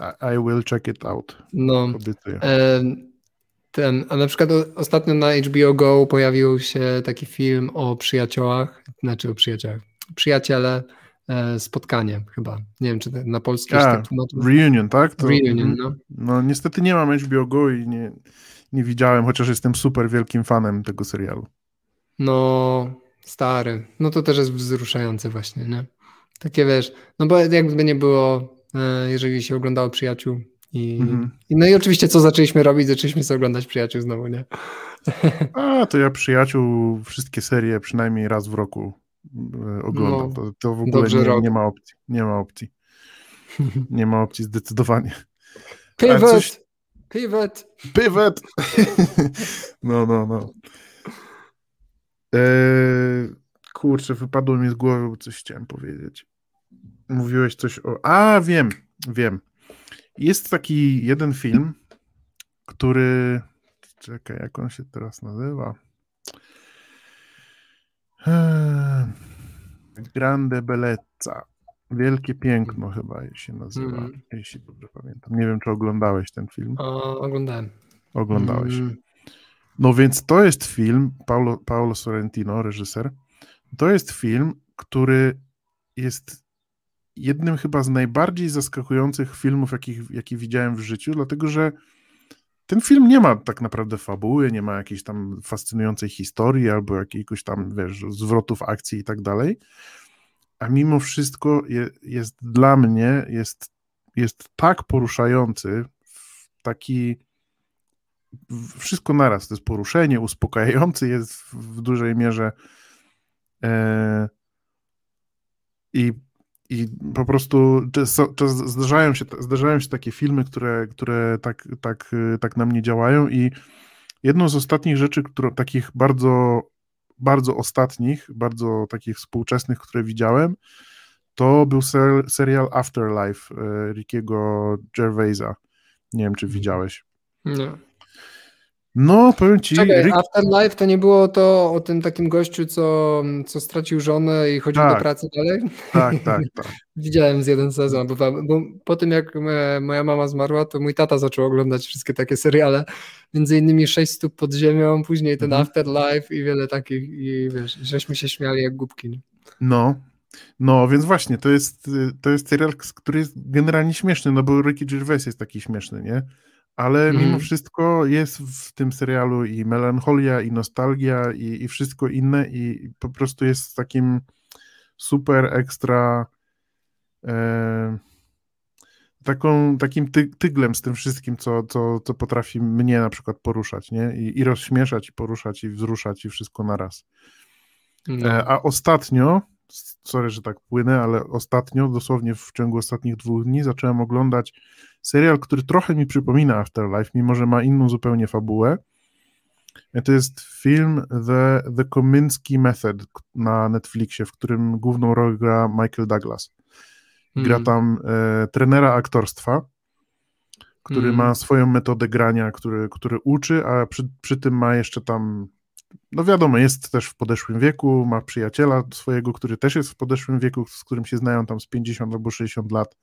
I, I will check it out. No. Obiecuję. Ten, a na przykład ostatnio na HBO Go pojawił się taki film o przyjaciołach, znaczy o przyjaciołach, przyjaciele, e, spotkanie chyba. Nie wiem, czy na polski a, tak Reunion, tak? To, reunion, no. No niestety nie mam HBO Go i nie, nie widziałem, chociaż jestem super wielkim fanem tego serialu. No, stary. No to też jest wzruszające właśnie, nie? Takie wiesz, no bo jakby nie było, e, jeżeli się oglądało przyjaciół, i, mhm. No i oczywiście co zaczęliśmy robić? Zaczęliśmy sobie oglądać Przyjaciół znowu, nie? A, to ja Przyjaciół wszystkie serie przynajmniej raz w roku e, oglądam. No, to, to w ogóle nie, nie, ma opcji. Nie ma opcji. Nie ma opcji zdecydowanie. Pivot! Coś... Pivot! Pivot! no, no, no. Eee, kurczę, wypadło mi z głowy, bo coś chciałem powiedzieć. Mówiłeś coś o... A, wiem, wiem. Jest taki jeden film, który... Czekaj, jak on się teraz nazywa? Eee, Grande Bellezza. Wielkie Piękno chyba się nazywa, Mm. jeśli dobrze pamiętam. Nie wiem, czy oglądałeś ten film. O, oglądałem. Oglądałeś. Mm. No więc to jest film, Paulo, Paolo Sorrentino, reżyser. To jest film, który jest jednym chyba z najbardziej zaskakujących filmów, jakich, jaki widziałem w życiu, dlatego że ten film nie ma tak naprawdę fabuły, nie ma jakiejś tam fascynującej historii albo jakiegoś tam, wiesz, zwrotów akcji i tak dalej, a mimo wszystko je, jest dla mnie, jest, jest tak poruszający, taki wszystko naraz, to jest poruszenie, uspokajający jest w, w dużej mierze e, i, i po prostu zdarzają się, zdarzają się takie filmy, które, które tak, tak, tak na mnie działają i jedną z ostatnich rzeczy, które, takich bardzo, bardzo ostatnich, bardzo takich współczesnych, które widziałem, to był ser, serial Afterlife e, Rickiego Gervaisa. Nie wiem, czy widziałeś. Nie. No, powiem ci, Czekaj, Rick, Afterlife to nie było to o tym takim gościu, co, co stracił żonę i chodził do Tak. pracy dalej? tak, tak, tak. Widziałem z jeden sezon, bo, bo po tym jak moja mama zmarła, to mój tata zaczął oglądać wszystkie takie seriale, między innymi Sześć stóp pod ziemią, później ten Mhm. Afterlife i wiele takich i wiesz, żeśmy się śmiali jak głupki. No, no, więc właśnie, to jest, to jest serial, który jest generalnie śmieszny, no bo Ricky Gervais jest taki śmieszny, nie? Ale Mhm. mimo wszystko jest w tym serialu i melancholia, i nostalgia, i, i wszystko inne, i po prostu jest takim super ekstra e, taką, takim ty, tyglem z tym wszystkim, co, co, co potrafi mnie na przykład poruszać, nie? I, i rozśmieszać, i poruszać, i wzruszać, i wszystko naraz. No. E, A ostatnio, sorry, że tak płynę, ale ostatnio, dosłownie w ciągu ostatnich dwóch dni, zacząłem oglądać serial, który trochę mi przypomina Afterlife, mimo że ma inną zupełnie fabułę. To jest film The, The Kominsky Method na Netflixie, w którym główną rolę gra Michael Douglas. Gra Mm. tam e, trenera aktorstwa, który Mm. ma swoją metodę grania, który, który uczy, a przy, przy tym ma jeszcze tam, no wiadomo, jest też w podeszłym wieku, ma przyjaciela swojego, który też jest w podeszłym wieku, z którym się znają tam z 50 albo 60 lat.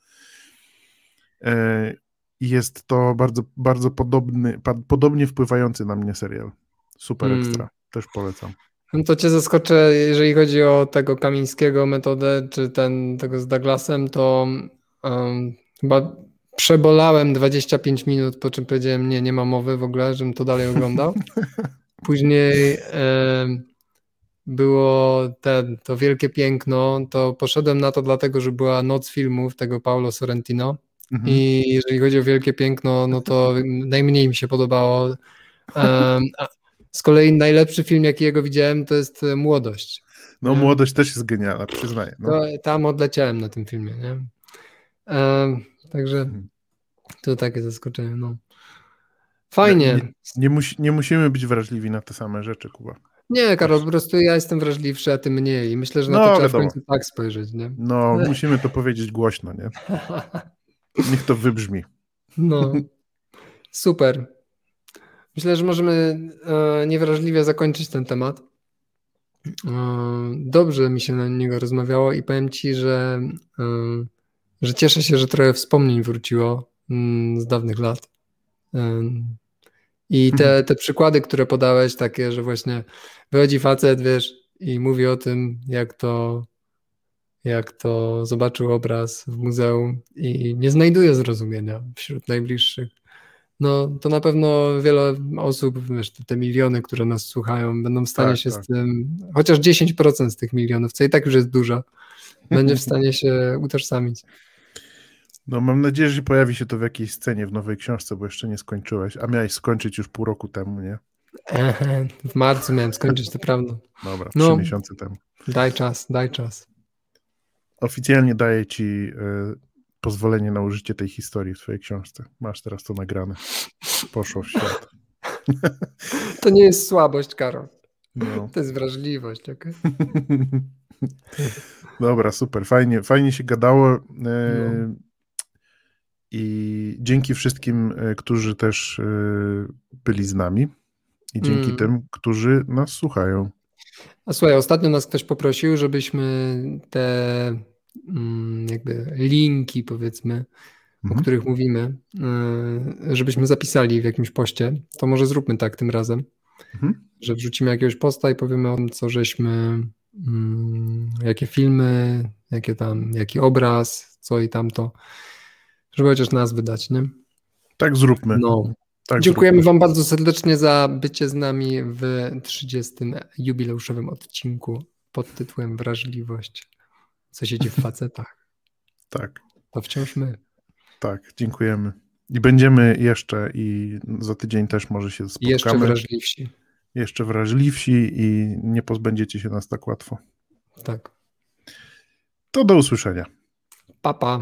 E, Jest to bardzo, bardzo podobny, podobnie wpływający na mnie serial. Super Mm. ekstra. Też polecam. No to cię zaskoczę, jeżeli chodzi o tego Kamińskiego metodę, czy ten, tego z Douglasem, to um, chyba przebolałem 25 minut, po czym powiedziałem, nie, nie ma mowy w ogóle, żebym to dalej oglądał. Później było ten, to wielkie piękno, to poszedłem na to dlatego, że była noc filmów tego Paulo Sorrentino Mhm. i jeżeli chodzi o wielkie piękno, no to najmniej mi się podobało. Z kolei najlepszy film, jaki jego widziałem, to jest e, Młodość. No, młodość też jest genialna, przyznaję. No. To, tam odleciałem na tym filmie, nie? Także Mhm. to takie zaskoczenie, no. Fajnie. Nie, nie, musi, nie musimy być wrażliwi na te same rzeczy, Kuba. Nie, Karol, po prostu ja jestem wrażliwszy, a ty mniej. I myślę, że na No, to trzeba wiadomo. w końcu tak spojrzeć, nie? No, musimy to powiedzieć głośno, nie? Niech to wybrzmi. No, super. Myślę, że możemy e, niewrażliwie zakończyć ten temat. E, dobrze mi się na niego rozmawiało i powiem ci, że, e, że cieszę się, że trochę wspomnień wróciło mm, z dawnych lat. I te, te przykłady, które podałeś, takie, że właśnie wychodzi facet, wiesz, i mówi o tym, jak to, jak to zobaczył obraz w muzeum i nie znajduje zrozumienia wśród najbliższych. No, to na pewno wiele osób, wiesz, te, te miliony, które nas słuchają, będą w stanie Tak, się tak. z tym, chociaż 10% z tych milionów, co i tak już jest dużo, będzie w stanie się utożsamić. No, mam nadzieję, że pojawi się to w jakiejś scenie w nowej książce, bo jeszcze nie skończyłeś, a miałeś skończyć już pół roku temu, nie? Ehe, w marcu miałem skończyć, to prawda. Dobra, trzy No. miesiące temu. Daj czas, daj czas. Oficjalnie daję ci y, pozwolenie na użycie tej historii w twojej książce. Masz teraz to nagrane. Poszło w świat. To nie jest słabość, Karol. No. To jest wrażliwość, okej? Dobra, super. Fajnie, fajnie się gadało. E, No. I dzięki wszystkim, e, którzy też e, byli z nami. I dzięki Mm. tym, którzy nas słuchają. A słuchaj, ostatnio nas ktoś poprosił, żebyśmy te mm, jakby linki, powiedzmy, o Mhm. których mówimy, y, żebyśmy zapisali w jakimś poście. To może zróbmy tak tym razem, Mhm. że wrzucimy jakiegoś posta i powiemy o tym, co żeśmy, mm, jakie filmy, jakie tam, jaki obraz, co i tamto, żeby chociaż nas wydać, nie? Tak zróbmy. No. tak Dziękujemy zróbmy. Wam bardzo serdecznie za bycie z nami w 30. jubileuszowym odcinku pod tytułem Wrażliwość. Co siedzi w facetach? Tak, To wciąż my. tak, dziękujemy. I będziemy jeszcze i za tydzień też może się spotkamy. Jeszcze wrażliwsi. jeszcze wrażliwsi i nie pozbędziecie się nas tak łatwo. Tak. To do usłyszenia. Papa.